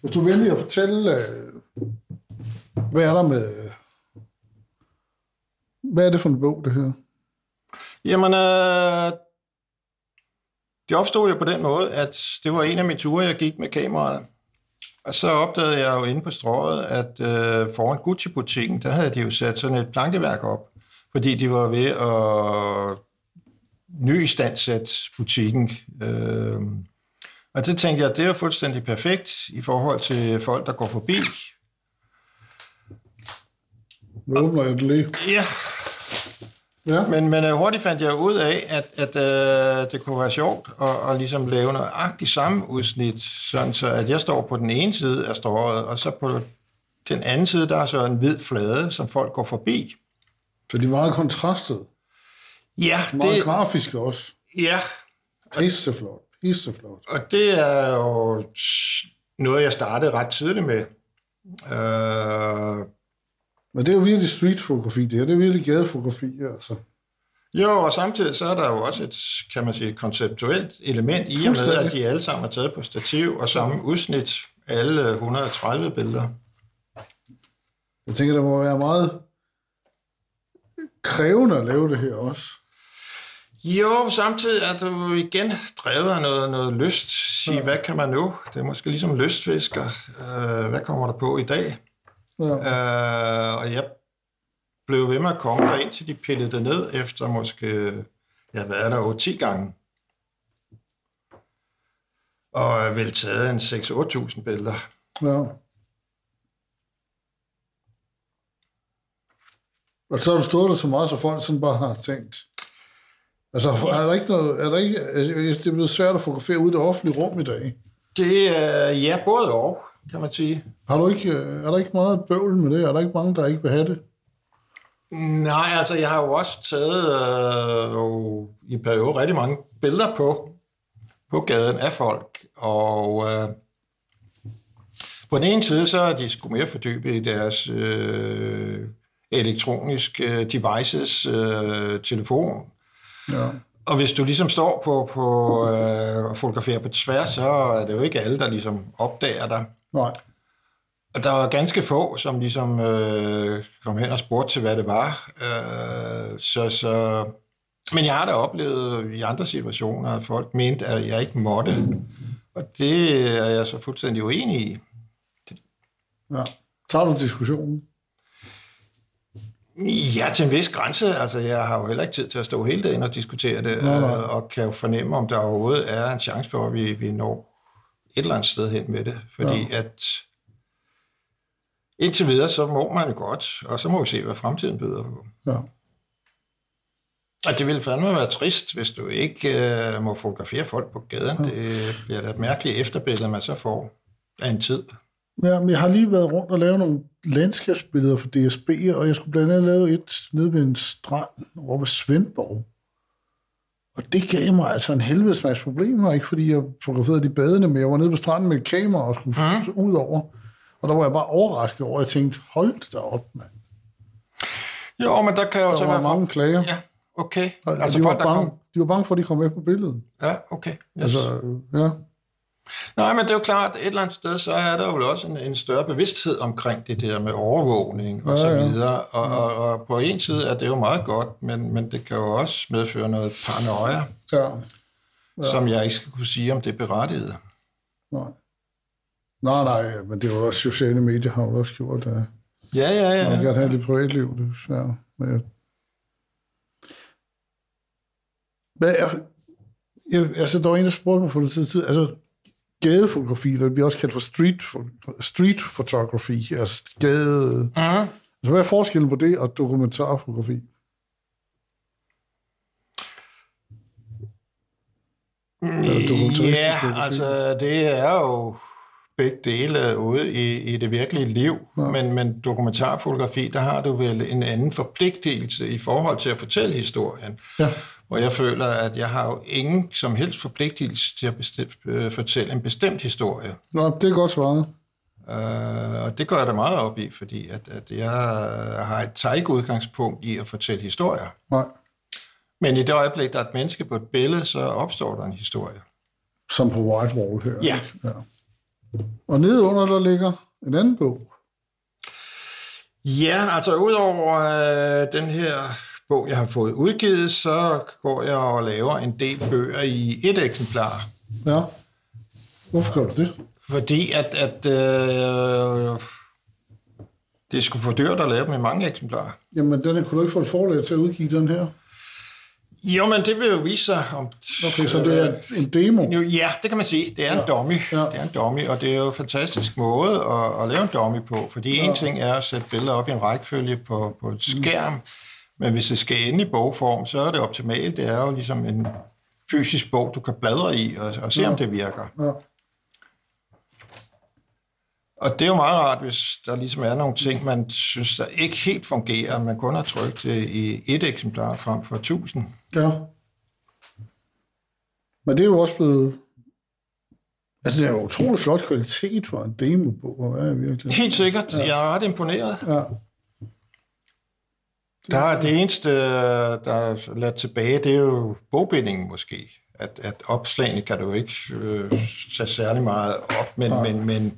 Hvis du vælger at fortælle, øh, hvad er der med... Hvad er det for en bog, det her? Jamen, øh, det opstod jo på den måde, at det var en af mine ture, jeg gik med kameraet. Og så opdagede jeg jo inde på strået, at øh, foran Gucci-butikken, der havde de jo sat sådan et plankeværk op, fordi de var ved at nyistandsætte butikken. Øh, og det tænkte jeg, det er fuldstændig perfekt i forhold til folk, der går forbi. Nu åbner jeg det lige. Ja, Ja, Men, men øh, hurtigt fandt jeg ud af, at, at øh, det kunne være sjovt at, at ligesom lave nøjagtigt samme udsnit, sådan så at jeg står på den ene side af strået, og så på den anden side, der er så en hvid flade, som folk går forbi. så de er meget kontrastet. Ja, Meget det, grafiske også. ja, Pisseflot. Pisseflot. og det er jo noget, jeg startede ret tidligt med. Øh, Men det er jo virkelig streetfotografi, det her. Det er virkelig gadefotografi, altså. Jo, og samtidig så er der jo også et, kan man sige, konceptuelt element i og med, at de alle sammen er taget på stativ og samme udsnit, alle 130 billeder. Jeg tænker, det må være meget krævende at lave det her også. Jo, samtidig er du igen drevet af noget, noget lyst. Sige, hvad kan man nu? Det er måske ligesom lystfisker. Øh, hvad kommer der på i dag? Ja. Øh, og jeg blev ved med at komme der, indtil de pillede det ned efter måske, ja, hvad er der, 8-10 gange. og vel taget en 6-8.000 billeder. Ja. Og så har du stået der så meget, så folk sådan bare har tænkt. Altså, er der ikke noget, er der ikke, det er blevet svært at fotografere ud i det offentlige rum i dag. Det er, ja, både og, kan man sige. Har du ikke, øh, er der ikke meget bøvl med det? Er der ikke mange, der ikke vil have det? Nej, altså jeg har jo også taget øh, i en periode rigtig mange billeder på, på gaden af folk, og øh, på den ene side, så er de sgu mere fordybet i deres øh, elektroniske devices, øh, telefon. Ja. Og hvis du ligesom står på, på øh, og fotograferer på tværs, så er det jo ikke alle, der ligesom opdager dig. Nej. Og der var ganske få, som ligesom øh, kom hen og spurgte til, hvad det var. Øh, så, så... Men jeg har da oplevet i andre situationer, at folk mente, at jeg ikke måtte. Og det er jeg så fuldstændig uenig i. Ja. Tager du diskussionen? Ja, til en vis grænse. Altså, jeg har jo heller ikke tid til at stå hele dagen og diskutere det, Nej, nej. øh, og kan jo fornemme, om der overhovedet er en chance for, at vi, vi når et eller andet sted hen med det. Fordi ja. at indtil videre, så må man godt, og så må vi se, hvad fremtiden byder på. Ja. Og det ville fandme være trist, hvis du ikke øh, må fotografere folk på gaden. Det bliver da et mærkeligt efterbillede, man så får af en tid. Ja, men jeg har lige været rundt og lavet nogle landskabsbilleder for DSB, og jeg skulle blandt andet lave et nede ved en strand over ved Svendborg. Og det gav mig altså en helvedes masse problemer, ikke fordi jeg fotograferede de badende, men jeg var nede på stranden med et kamera og skulle mm. ud over. Og der var jeg bare overrasket over, at jeg tænkte, hold da op, mand. Jo, men der kan jo Der så var være mange klager. Ja, okay. Og Altså de, var folk, bange, kom... de var bange for, at de kom med på billedet. Ja, okay. Yes. Altså, ja. Nej, men det er jo klart, at et eller andet sted, så er der jo også en, en større bevidsthed omkring det der med overvågning og Ja, så ja. videre. Og, og, og på en side er det jo meget godt, men, men det kan jo også medføre noget paranoia, ja. ja. som jeg ikke skal kunne sige, om det er berettiget. Nej. Nej, nej, men det var også sociale medier, har jo også gjort, at Ja, ja, man ja. kan godt have lidt privatliv. Det er svært. Men jeg... Hvad er... Jeg, altså, der var en, der spurgte mig for tid, tid altså, gadefotografi, der bliver også kaldt for street, street photography, altså gade... Mm. Altså, hvad er forskellen på det og dokumentarfotografi? Ja, altså det er jo begge dele ude i, i det virkelige liv, ja. men, men dokumentarfotografi, der har du vel en anden forpligtelse i forhold til at fortælle historien. Ja. Hvor jeg føler, at jeg har jo ingen som helst forpligtelse til at bestemt, øh, fortælle en bestemt historie. Nå, det er godt svaret. Øh, og det går jeg da meget op i, fordi at, at jeg har et ikke udgangspunkt i at fortælle historier. Nej, Men i det øjeblik, der er et menneske på et billede, så opstår der en historie. som på White Wall her. Ja. ikke? ja. Og nedenunder, der ligger en anden bog. Ja, altså udover øh, den her bog, jeg har fået udgivet, så går jeg og laver en del bøger i et eksemplar. Ja. Hvorfor gør du det? Fordi at, at øh, det skulle for dyrt at lave dem i mange eksemplarer. Jamen, den kunne du ikke få et forlag til at udgive den her? Jo, men det vil jo vise sig om... Okay, så det er en demo. Jo, ja, det kan man sige. Det er en Ja. dummy. Ja. Det er en dummy, og det er jo en fantastisk måde at, at lave en dummy på. Fordi en ting er at sætte billeder op i en rækkefølge på, på et skærm, men hvis det skal ende i bogform, så er det optimalt. Det er jo ligesom en fysisk bog, du kan bladre i og, og se, om det virker. Ja. Og det er jo meget rart, hvis der ligesom er nogle ting, man synes, der ikke helt fungerer, man kun har trykt det i et eksemplar frem for tusind. ja. Men det er jo også blevet... Altså, det er jo utrolig flot kvalitet for en demo på, hvad er virkelig? Helt sikkert. Jeg er ret imponeret. Ja. Der er det eneste, der er ladt tilbage, det er jo bogbindingen måske. At, at opslagene kan du ikke øh, tage særlig meget op, men, men, men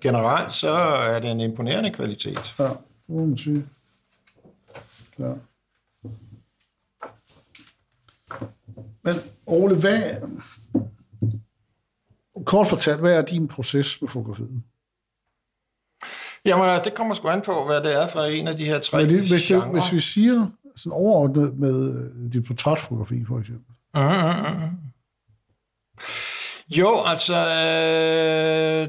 generelt så er det en imponerende kvalitet. Ja, det må man sige. Ja. Men Ole, hvad... Kort fortalt, hvad er din proces med fotografiet? Jamen, det kommer sgu an på, hvad det er for en af de her tre Men det, hvis, genrer. hvis vi siger sådan overordnet med øh, dit portrætfotografi, for eksempel. Mm, mm, mm. Jo, altså... Øh,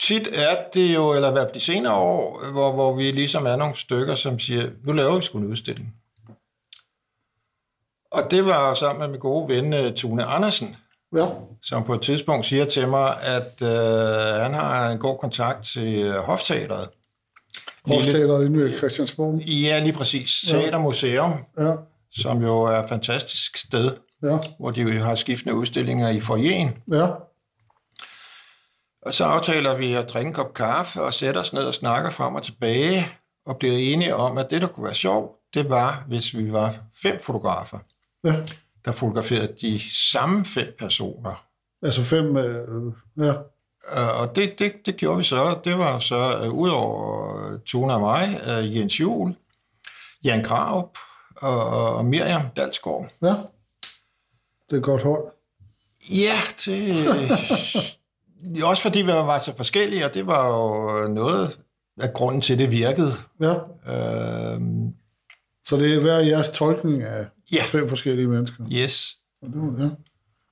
tit er det jo, eller i hvert fald de senere år, hvor, hvor vi ligesom er nogle stykker, som siger, nu laver vi sgu en udstilling. Og det var sammen med min gode ven øh, Tune Andersen, Ja. som på et tidspunkt siger til mig, at øh, han har en god kontakt til øh, Hofteateret. Hofteateret inde ved Christiansborg. Ja, lige præcis. Teatermuseum, Ja. som jo er et fantastisk sted, Ja. hvor de jo har skiftende udstillinger i foyeren. Ja. Og så aftaler vi at drikke en kop kaffe og sætte os ned og snakke frem og tilbage, og bliver enige om, at det, der kunne være sjovt, det var, hvis vi var fem fotografer, Ja. Der fotograferede de samme fem personer. Altså fem... Øh, ja. Øh, Og det, det, det gjorde vi så. Det var så uh, udover Tone og mig, uh, Jens Juhl, Jan Graup og, og Miriam Dalsgaard. Ja. Det er et godt hold. Ja, det... også fordi vi var så forskellige, og det var jo noget af grunden til, det virkede. Ja. Øh, Så det er hver jeres tolkning af Ja. fem forskellige mennesker. yes. Og det ja.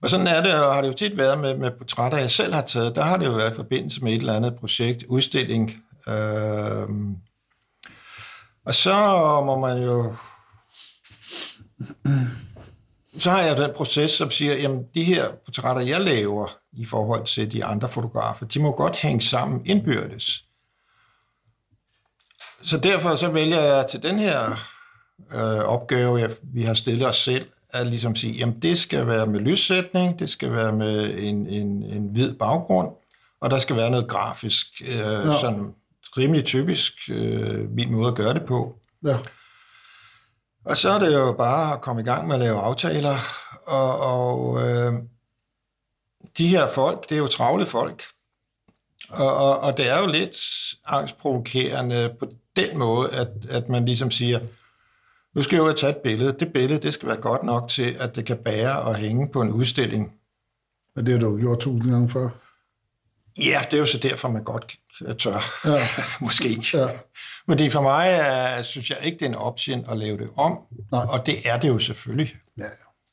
Og sådan er det, og har det jo tit været med, med portrætter, jeg selv har taget. Der har det jo været i forbindelse med et eller andet projekt, udstilling. Øh, og så må man jo... Så har jeg den proces, som siger, jamen de her portrætter, jeg laver i forhold til de andre fotografer, de må godt hænge sammen indbyrdes. Så derfor så vælger jeg til den her øh, opgave, jeg, vi har stillet os selv, at ligesom sige, jamen det skal være med lyssætning, det skal være med en, en, en hvid baggrund, og der skal være noget grafisk, øh, ja. sådan rimelig typisk øh, min måde at gøre det på. ja. Og så er det jo bare at komme i gang med at lave aftaler, og, og øh, de her folk, det er jo travle folk, og, og, og det er jo lidt angstprovokerende på den måde, at, at man ligesom siger, nu skal jeg jo tage et billede. Det billede, det skal være godt nok til, at det kan bære og hænge på en udstilling. Men det har du jo gjort tusind gange før. Ja, det er jo så derfor, man godt tør, Ja. måske. Ja. Men det for mig, er, synes jeg ikke, det er en option at lave det om. Nej. Og det er det jo selvfølgelig. Ja.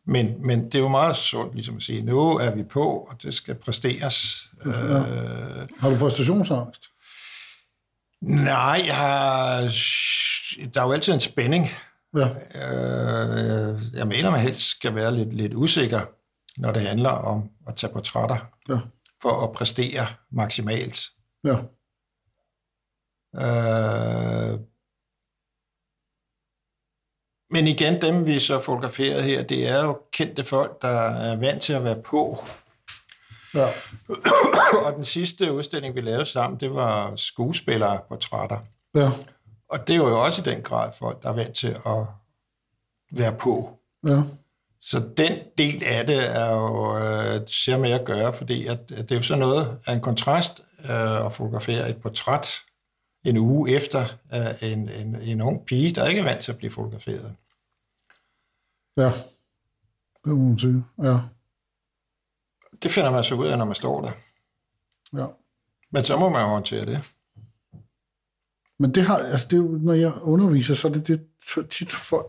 Men, men det er jo meget sundt ligesom at sige, nu er vi på, og det skal præsteres. Ja. Øh, Har du præstationsangst? nej, jeg har, der er jo altid en spænding. Ja. Øh, jeg mener, man helst skal være lidt, lidt usikker, når det handler om at tage portrætter, Ja. for at præstere maksimalt. Ja. Øh, men igen, dem vi så fotograferede her, det er jo kendte folk, der er vant til at være på. Ja. Og den sidste udstilling, vi lavede sammen, det var skuespillerportrætter. Ja. Og det er jo også i den grad folk, der er vant til at være på. Ja. Så den del af det er jo øh, ser med at gøre, fordi at, at det er jo sådan noget af en kontrast øh, at fotografere et portræt en uge efter øh, en, en, en ung pige, der ikke er vant til at blive fotograferet. Ja. Det må man sige. Ja. Det finder man så ud af, når man står der. Ja. Men så må man jo håndtere det. Men det har, altså det når jeg underviser, så er det, det tit folk,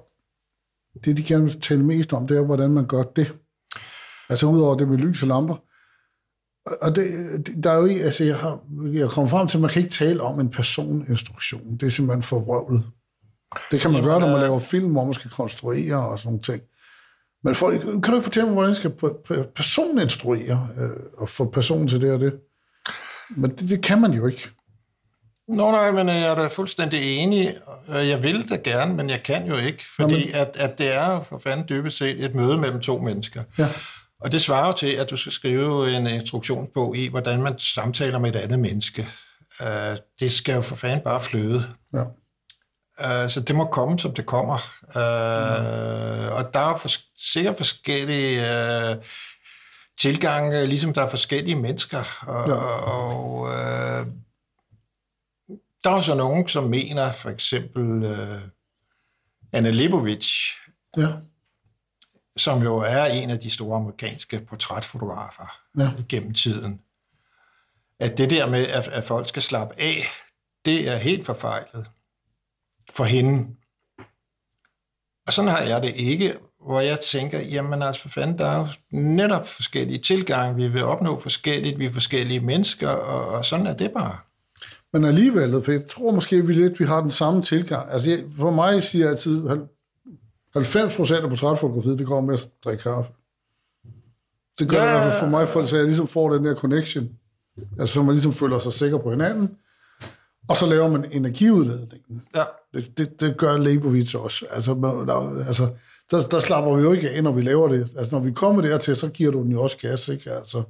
det de gerne vil tale mest om, det er, hvordan man gør det. Altså udover det med lys og lamper. Og- det, det- der er jo ikke, altså jeg har, jeg kommer frem til, at man kan ikke tale om en personinstruktion. Det er simpelthen for vrøvlet. Det kan man gøre, når man laver film, hvor man skal konstruere og sådan nogle ting. Men folk, kan du ikke fortælle mig, hvordan jeg skal personinstruere øh, og få personen til det og det? Men det, det kan man jo ikke. Nå nej, men jeg er da fuldstændig enig. Øh, Jeg vil da gerne, men jeg kan jo ikke, fordi at, at det er for fanden dybest set et møde mellem to mennesker. Ja. Og det svarer jo til, at du skal skrive en instruktionsbog i, hvordan man samtaler med et andet menneske. Øh, Det skal jo for fanden bare fløde. Ja. Øh, Så det må komme, som det kommer. Øh, Og der er jo fors- sikkert forskellige øh, tilgange, ligesom der er forskellige mennesker. Og, Ja. og øh, der er så nogen, som mener, for eksempel øh, Anna Leibovitz, Ja. som jo er en af de store amerikanske portrætfotografer Ja. gennem tiden, at det der med, at, at folk skal slappe af, det er helt forfejlet for hende. Og sådan har jeg det ikke, hvor jeg tænker, jamen altså for fanden, der er jo netop forskellige tilgange, vi vil opnå forskelligt, vi er forskellige mennesker, og, og sådan er det bare. Men alligevel, for jeg tror måske, vi lidt vi har den samme tilgang. Altså, jeg, for mig siger jeg altid, 90 procent af portrætfotografiet, det går med at drikke kaffe. Det gør ja. det i hvert fald for mig, for, så jeg ligesom får den der connection. Altså, så man ligesom føler sig sikker på hinanden. Og så laver man energiudladningen. Ja. Det, det, det gør Leibovitz også. Altså, man, der, altså der, der slapper vi jo ikke af, når vi laver det. Altså, når vi kommer dertil, så giver du den jo også gas, ikke? Altså,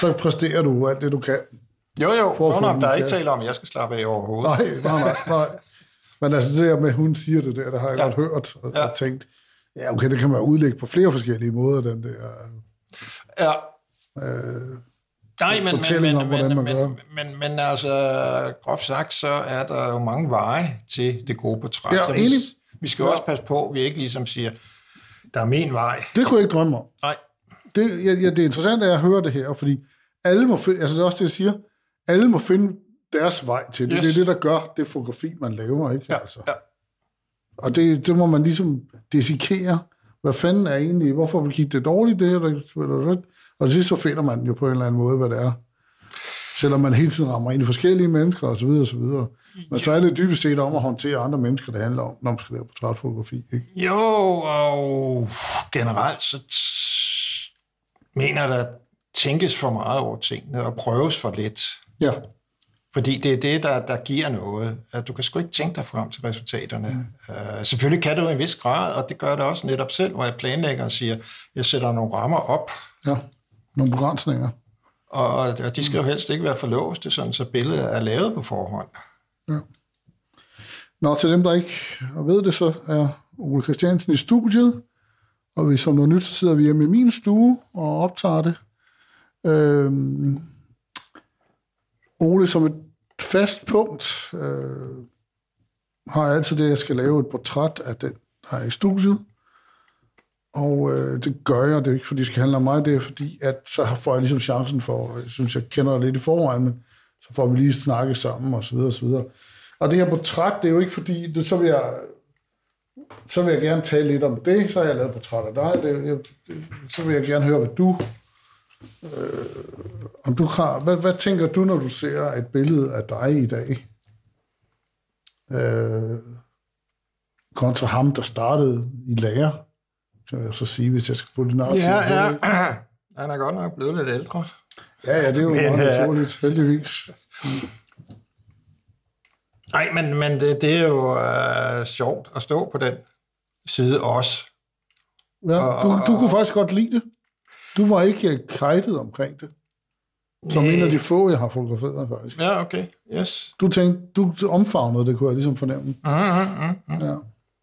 så præsterer du alt det, du kan. Jo, jo, For at Nå, den der er ikke tale om, at jeg skal slappe af overhovedet. Nej, nej, nej, nej. Men altså det der med, at hun siger det der, det har jeg ja. Ja. godt hørt og, Ja. og tænkt, ja okay, det kan man udlægge på flere forskellige måder, den der Ja. øh, Nej, men, men, fortælling men, om, hvordan men, man men, gør. men, men altså, groft sagt, så er der jo mange veje til det gode portræt. Ja, Så vi, enig. vi skal jo også passe på, at vi ikke ligesom siger, der er min vej. Det kunne jeg ikke drømme om. Nej, Det, ja, ja, det er interessant, at jeg hører det her, fordi alle må altså det er også det, jeg siger, alle må finde deres vej til det. Yes. Det er det, der gør det fotografi, man laver, ikke? ja, altså. ja. Og det, det må man ligesom dissekere. Hvad fanden er egentlig, hvorfor gik det dårligt, det her? Og det sidste, så finder man jo på en eller anden måde, hvad det er. Selvom man hele tiden rammer ind i forskellige mennesker, og så videre, og så videre. Men så er det dybest set om at håndtere andre mennesker, det handler om, når man skal lave portrætfotografi, ikke? Jo, og generelt så mener der tænkes for meget over tingene og prøves for lidt. Ja, Fordi det er det, der, der giver noget. At du kan sgu ikke tænke dig frem til resultaterne. Mm. Uh, selvfølgelig kan du i en vis grad, og det gør det også netop selv, hvor jeg planlægger og siger, jeg sætter nogle rammer op, ja. Nogle begrænsninger. og, og de skal jo helst ikke være forlåste, sådan så billedet er lavet på forhånd. Nå, til dem, der ikke ved det, så er Ole Christiansen i studiet, og vi som noget nyt, så sidder vi hjemme i min stue og optager det. Øhm, Ole som et fast punkt øh, har jeg altid det, at jeg skal lave et portræt af den, der er i studiet. Og øh, det gør jeg, det er ikke fordi, det skal handle om mig, det er fordi, at så får jeg ligesom chancen for, jeg synes, jeg kender dig lidt i forvejen, men så får vi lige snakket sammen, og så videre, og så videre. Og det her portræt, det er jo ikke fordi, det, så vil jeg så vil jeg gerne tale lidt om det, så har jeg lavet portræt af dig, det, jeg, det, så vil jeg gerne høre, hvad du, øh, om du har, hvad, hvad tænker du, når du ser et billede af dig i dag? Øh, kontra ham, der startede i lærer, kan jeg så sige, hvis jeg skal putte det navn Ja, ja. Han er godt nok blevet lidt ældre. ja, ja, det er jo Men, meget øh, naturligt, heldigvis. Nej, men, men det, det er jo øh, sjovt at stå på den side også. Ja, du, du kunne faktisk godt lide det. Du var ikke kajtet omkring det. Som en af de få, jeg har fotograferet, faktisk. Ja, okay. Yes. Du tænkte, du omfavnede det, kunne jeg ligesom fornemme. Mm-hmm. Ja.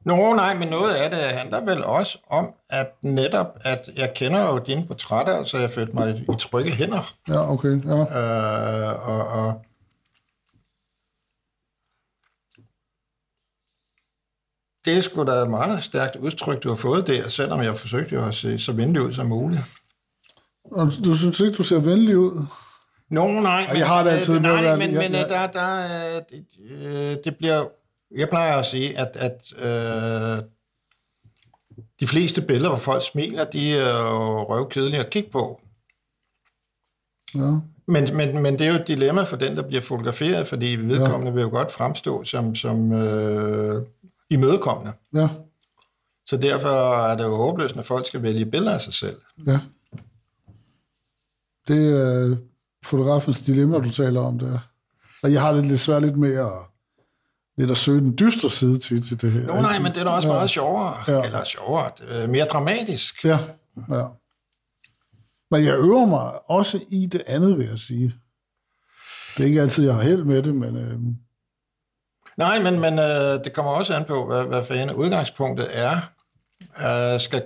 Nå, nej, men noget af det handler vel også om, at netop, at jeg kender jo dine portrætter, så jeg følte mig i trygge hænder. ja, okay. Ja. Øh, og, og det er sgu da et meget stærkt udtryk, du har fået der, selvom jeg forsøgte jo at se så venlig ud som muligt. Og du synes ikke, du ser venlig ud? Nå, nej, men, jeg har det altid øh, med at nej, være- men, men jeg- øh, der, der, øh, det, øh, det bliver... Jeg plejer at sige, at, at øh, de fleste billeder, hvor folk smiler, de er jo røvkedelige at kigge på. Ja. Men, men, men det er jo et dilemma for den, der bliver fotograferet, fordi vedkommende ja. vil jo godt fremstå som, som øh, imødekommende. Ja. Så derfor er det jo håbløst, når folk skal vælge billeder af sig selv. Ja. Det er fotografens dilemma, du taler om der. Og jeg har det lidt svært lidt med at, lidt at søge den dystre side til, til det her. Nå nej, men det er da også Ja. meget sjovere. Ja. Eller sjovere, øh, mere dramatisk. Ja, ja. Men jeg øver mig også i det andet, vil jeg sige. Det er ikke altid, jeg har held med det, men øh, Nej, men, men øh, det kommer også an på, hvad, hvad for en udgangspunktet er. Øh, skal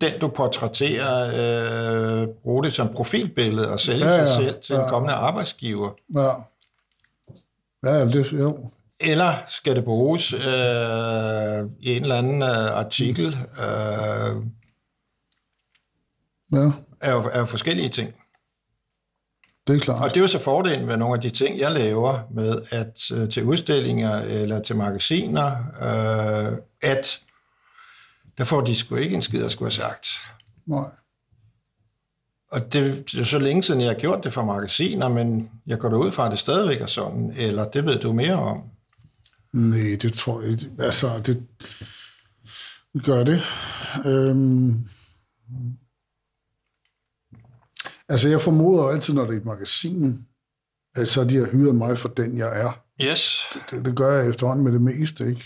den, du portrætterer, øh, bruge det som profilbillede og sælge Ja, ja, sig selv til ja. en kommende arbejdsgiver? ja. Ja, det, jo. Eller skal det bruges øh, i en eller anden øh, artikel øh, Ja, af, af forskellige ting? det er klart. Og det er jo så fordelen ved nogle af de ting, jeg laver med at øh, til udstillinger eller til magasiner, øh, at der får de sgu ikke en skid at skulle have sagt. Nej. Og det, det er så længe siden, jeg har gjort det for magasiner, men jeg går da ud fra, at det stadigvæk er sådan, eller det ved du mere om. Nej, det tror jeg ikke. Altså, det gør det. Øhm, altså, jeg formoder altid, når det er et magasin, at så de har hyret mig for den, jeg er. Yes. Det, det gør jeg efterhånden med det meste, ikke?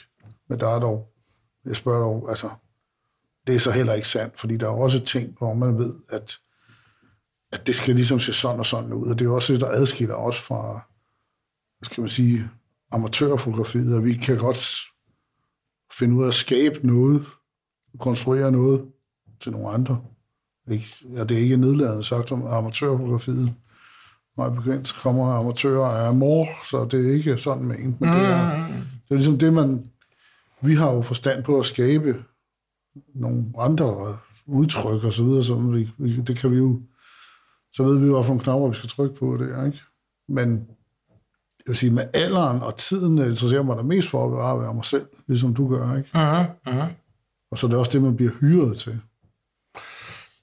Men der er dog, jeg spørger dog, altså, det er så heller ikke sandt, fordi der er også ting, hvor man ved, at, at det skal ligesom se sådan og sådan ud, og det er også det, der adskiller os fra, hvad skal man sige, amatørfotografiet, og vi kan godt finde ud af at skabe noget, konstruere noget til nogle andre. Ikke? Ja, det er ikke nedladende sagt om amatørfotografiet. Meget begyndt kommer amatører af mor, så det er ikke sådan med men det er, det er ligesom det, man... Vi har jo forstand på at skabe nogle andre udtryk og så videre, så vi, vi, det kan vi jo... Så ved vi, hvilke knapper vi skal trykke på det, ikke? Men jeg vil sige, med alderen og tiden interesserer mig der mest for at bevare være mig selv, ligesom du gør, ikke? Uh-huh. Uh-huh. Og så er det også det, man bliver hyret til.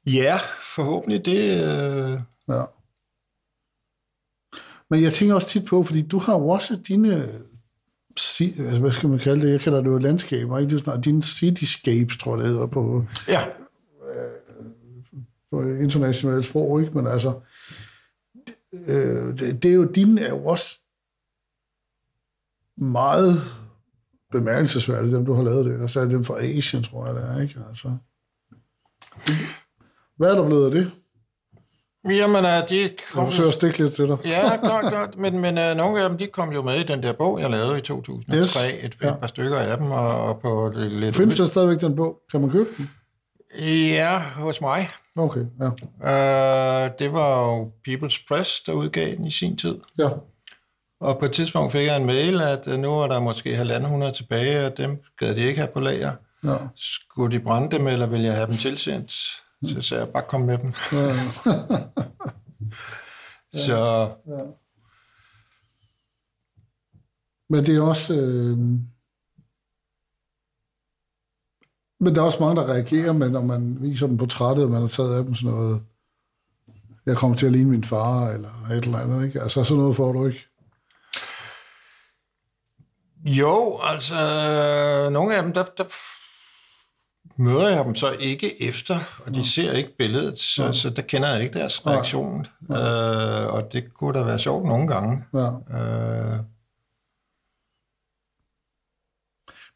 Ja, forhåbentlig det... Øh... Ja. Men jeg tænker også tit på, fordi du har jo også dine, si- altså, hvad skal man kalde det, jeg kalder det jo landskaber, ikke? Det er snart dine cityscapes, tror jeg det hedder på, Ja. på internationalt sprog, ikke? Men altså, øh, det, det er jo, dine er jo også meget bemærkelsesværdige, dem du har lavet det, og så er det dem fra Asien, tror jeg det er, ikke? Altså. Hvad er der blevet af det? Jamen, uh, de Jeg kom... forsøger at stikke lidt til dig. Ja, klart, klart. Men, men uh, nogle af dem, de kom jo med i den der bog, jeg lavede i 2003. Yes. Et, et Ja. par stykker af dem, og, og på det lidt... Findes der stadigvæk den bog? Kan man købe den? Ja, hos mig. Okay, ja. Uh, det var jo People's Press, der udgav den i sin tid. Ja, Og på et tidspunkt fik jeg en mail, at nu er der måske halvanden hundrede tilbage, og dem gad de ikke have på lager. ja. Skulle de brænde dem, eller vil jeg have dem tilsendt? Så sagde jeg, bare kom med dem. ja. Så Men det er også... Øh... Men der er også mange, der reagerer med, når man viser dem portrættet, og man har taget af dem sådan noget... Jeg kommer til at ligne min far, eller et eller andet, ikke? Altså, sådan noget får du ikke. Jo, altså, nogle af dem, der, der møder jeg dem så ikke efter, og de ser ikke billedet, så, så der kender jeg ikke deres reaktion. Øh, og det kunne da være sjovt nogle gange. Ja. Øh,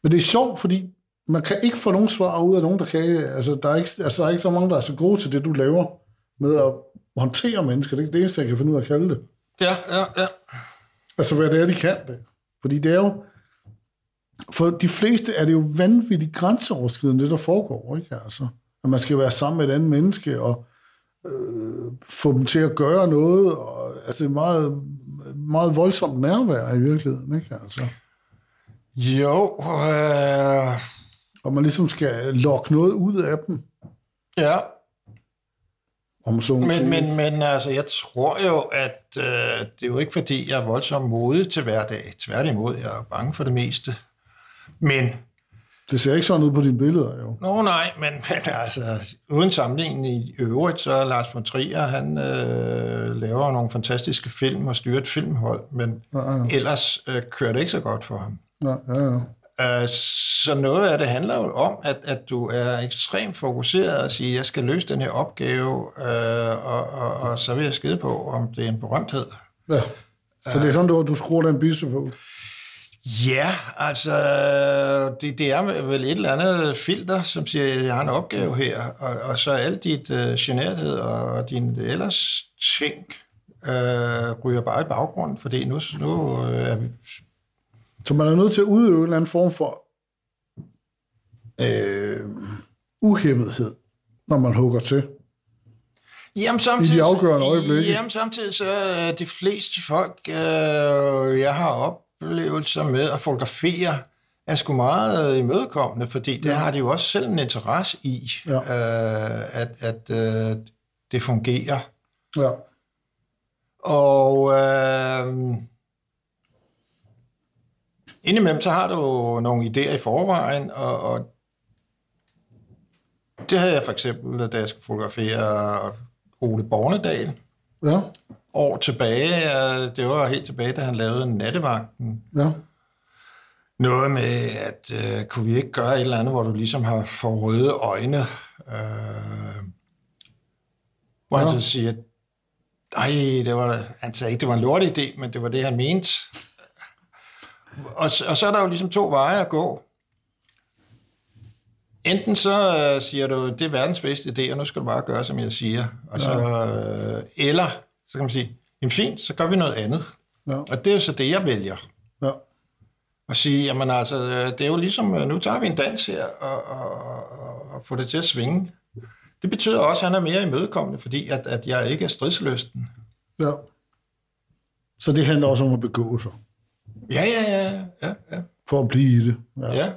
Men det er sjovt, fordi man kan ikke få nogen svar ud af nogen, der kan... Altså, der er ikke, altså, der er ikke så mange, der er så gode til det, du laver med at håndtere mennesker. Det er det eneste, jeg kan finde ud af at kalde det. ja, ja, ja. Altså, hvad det er, de kan det. Fordi det er jo... For de fleste er det jo vanvittigt grænseoverskridende, det der foregår, ikke? Altså, at man skal være sammen med et andet menneske, og øh, få dem til at gøre noget, og, altså meget, meget voldsomt nærvær i virkeligheden, ikke? Altså, Jo, øh, og man ligesom skal lokke noget ud af dem, ja, om så men, sige. men, men altså, jeg tror jo, at øh, det er jo ikke, fordi jeg er voldsomt modig til hverdag. Tværtimod, jeg er bange for det meste. Men Det ser ikke sådan ud på dine billeder, jo. Nå nej, men, men altså, uden sammenligning i øvrigt, så er Lars von Trier, han øh, laver nogle fantastiske film og styrer et filmhold, men Ja, ja, ellers øh, kører det ikke så godt for ham. ja, ja, ja. Øh, så noget af det handler jo om, at, at du er ekstremt fokuseret og siger, jeg skal løse den her opgave, øh, og, og, og så vil jeg skide på, om det er en berømthed. ja. Så det er sådan, du, du skruer den bisse på. Ja, altså, det, det er vel et eller andet filter, som siger, at jeg har en opgave her, og, og så alt dit uh, generthed og din ellers ting uh, ryger bare i baggrunden, fordi nu, nu uh, er vi... Så man er nødt til at udøve en eller anden form for øh, uhemmethed, når man hugger til. Jamen, samtidig, I de afgørende øjeblikke. Jamen, samtidig så er de fleste folk, uh, jeg har oplevelser med at fotografere, er sgu meget imødekommende, fordi det har de jo også selv en interesse i, Ja. øh, at, at øh, det fungerer. Ja. Og øh, indimellem så har du nogle idéer i forvejen, og, og Det havde jeg for eksempel, da jeg skulle fotografere Ole Bornedal Ja, år tilbage. Det var helt tilbage, da han lavede Nattevagten. ja, Noget med, at øh, kunne vi ikke gøre et eller andet, hvor du ligesom har for røde øjne. Øh, hvor han Ja. så siger, nej, det var, han sagde ikke, det var en lort idé, men det var det, han mente. Og, og så er der jo ligesom to veje at gå. Enten så øh, siger du, det er verdens bedste idé, og nu skal du bare gøre, som jeg siger. Og så, øh, eller, så kan man sige, jamen fint, så gør vi noget andet. ja, Og det er så det, jeg vælger ja, og sige, jamen altså, øh, det er jo ligesom, øh, nu tager vi en dans her, og, og, og, og få det til at svinge. Det betyder også, at han er mere imødekommende, fordi at, at jeg ikke er stridsløsten. ja. Så det handler også om at begå sig, Ja, ja, ja, ja, ja, for at blive i det. Ja. ja.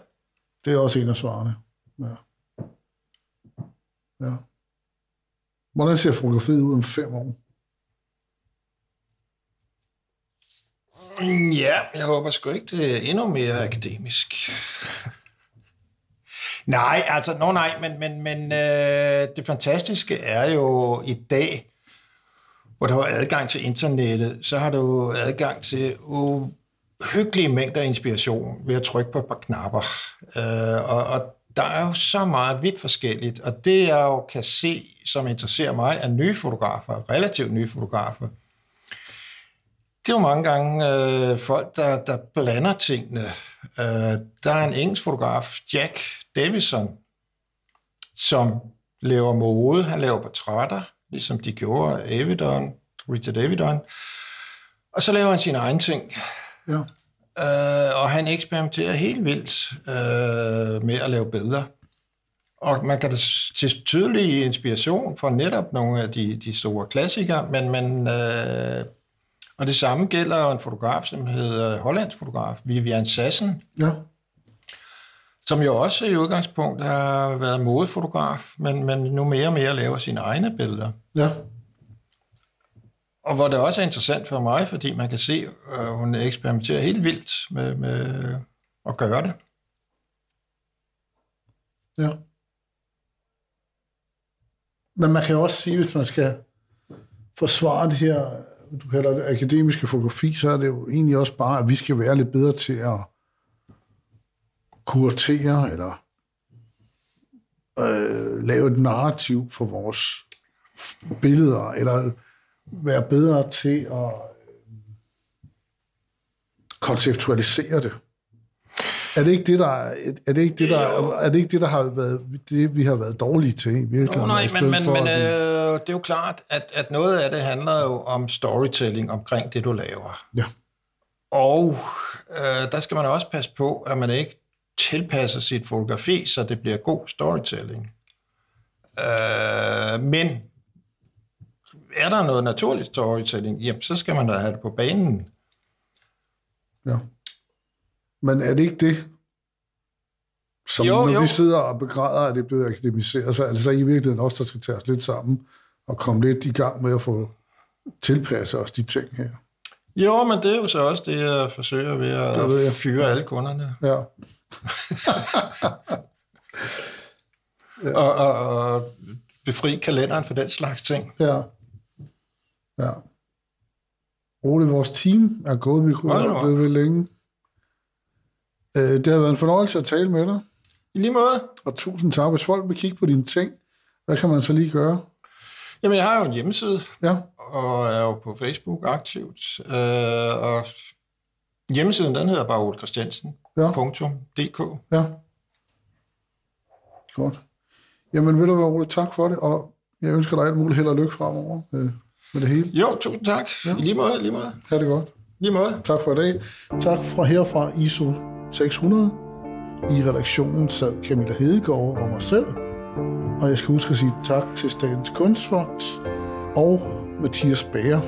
Det er også en af svarene. Ja. ja. Hvordan ser fotografiet ud om fem år? Ja, jeg håber sgu ikke, det er endnu mere akademisk. nej, altså, no, nej, men, men, men øh, det fantastiske er jo i dag, hvor du har adgang til internettet, så har du adgang til uhyggelige mængder inspiration ved at trykke på et par knapper. Øh, og, og der er jo så meget vidt forskelligt, og det jeg jo kan se, som interesserer mig, er nye fotografer, relativt nye fotografer, det er jo mange gange øh, folk, der, der blander tingene. Øh, der er en engelsk fotograf, Jack Davison, som laver mode. Han laver portrætter, ligesom de gjorde Avedon, Richard Avedon. Og så laver han sine egne ting. Ja, Øh, og han eksperimenterer helt vildt øh, med at lave billeder. Og man kan da til tydelig inspiration fra netop nogle af de, de store klassikere, men, men øh, og det samme gælder en fotograf, som hedder hollandsk fotograf, Vivian Sassen, ja, som jo også i udgangspunkt har været modefotograf, men, men nu mere og mere laver sine egne billeder. ja, Og hvor det også er interessant for mig, fordi man kan se, at hun eksperimenterer helt vildt med, med at gøre det. ja. Men man kan også sige, hvis man skal forsvare det her, du kalder det akademiske fotografi, så er det jo egentlig også bare, at vi skal være lidt bedre til at kuratere eller øh, lave et narrativ for vores billeder, eller være bedre til at øh, konceptualisere det. Er det ikke det, der, er, det ikke det, der, er det ikke det, der har været det, vi har været dårlige til? i virkeligheden, nej, men, men, for men at øh, det er jo klart, at, at noget af det handler jo om storytelling omkring det, du laver. Ja, Og øh, der skal man også passe på, at man ikke tilpasser sit fotografi, så det bliver god storytelling. Øh, men er der noget naturligt storytelling, jamen, så skal man da have det på banen. ja. Men er det ikke det, som Jo, når jo. vi sidder og begræder, at det er blevet akademiseret, så er det så i virkeligheden også, der skal tage os lidt sammen og komme lidt i gang med at få tilpasset os de ting her. Jo, men det er jo så også det, jeg forsøger ved Det ved at jeg. fyre alle kunderne. Ja, Og, og, og befri kalenderen for den slags ting. ja, ja. Ole, vores team er gået, vi kunne have ved, ved længe. Øh, Det har været en fornøjelse at tale med dig, I lige måde. og tusind tak. Hvis folk vil kigge på dine ting, hvad kan man så lige gøre? Jamen, jeg har jo en hjemmeside, Ja, og er jo på Facebook aktivt. Øh, og hjemmesiden, den hedder bare olechristiansen.dk. Ja. ja. Godt. Jamen, ved du hvad, Ole, tak for det, og jeg ønsker dig alt muligt held og lykke fremover øh, med det hele. Jo, tusind tak. Ja. I lige måde, lige måde. Ha' det godt. I lige måde. Tak for i dag. Tak fra herfra ISO 600. I redaktionen sad Camilla Hedegaard og mig selv. Og jeg skal huske at sige tak til Statens Kunstfond og Mathias Bager.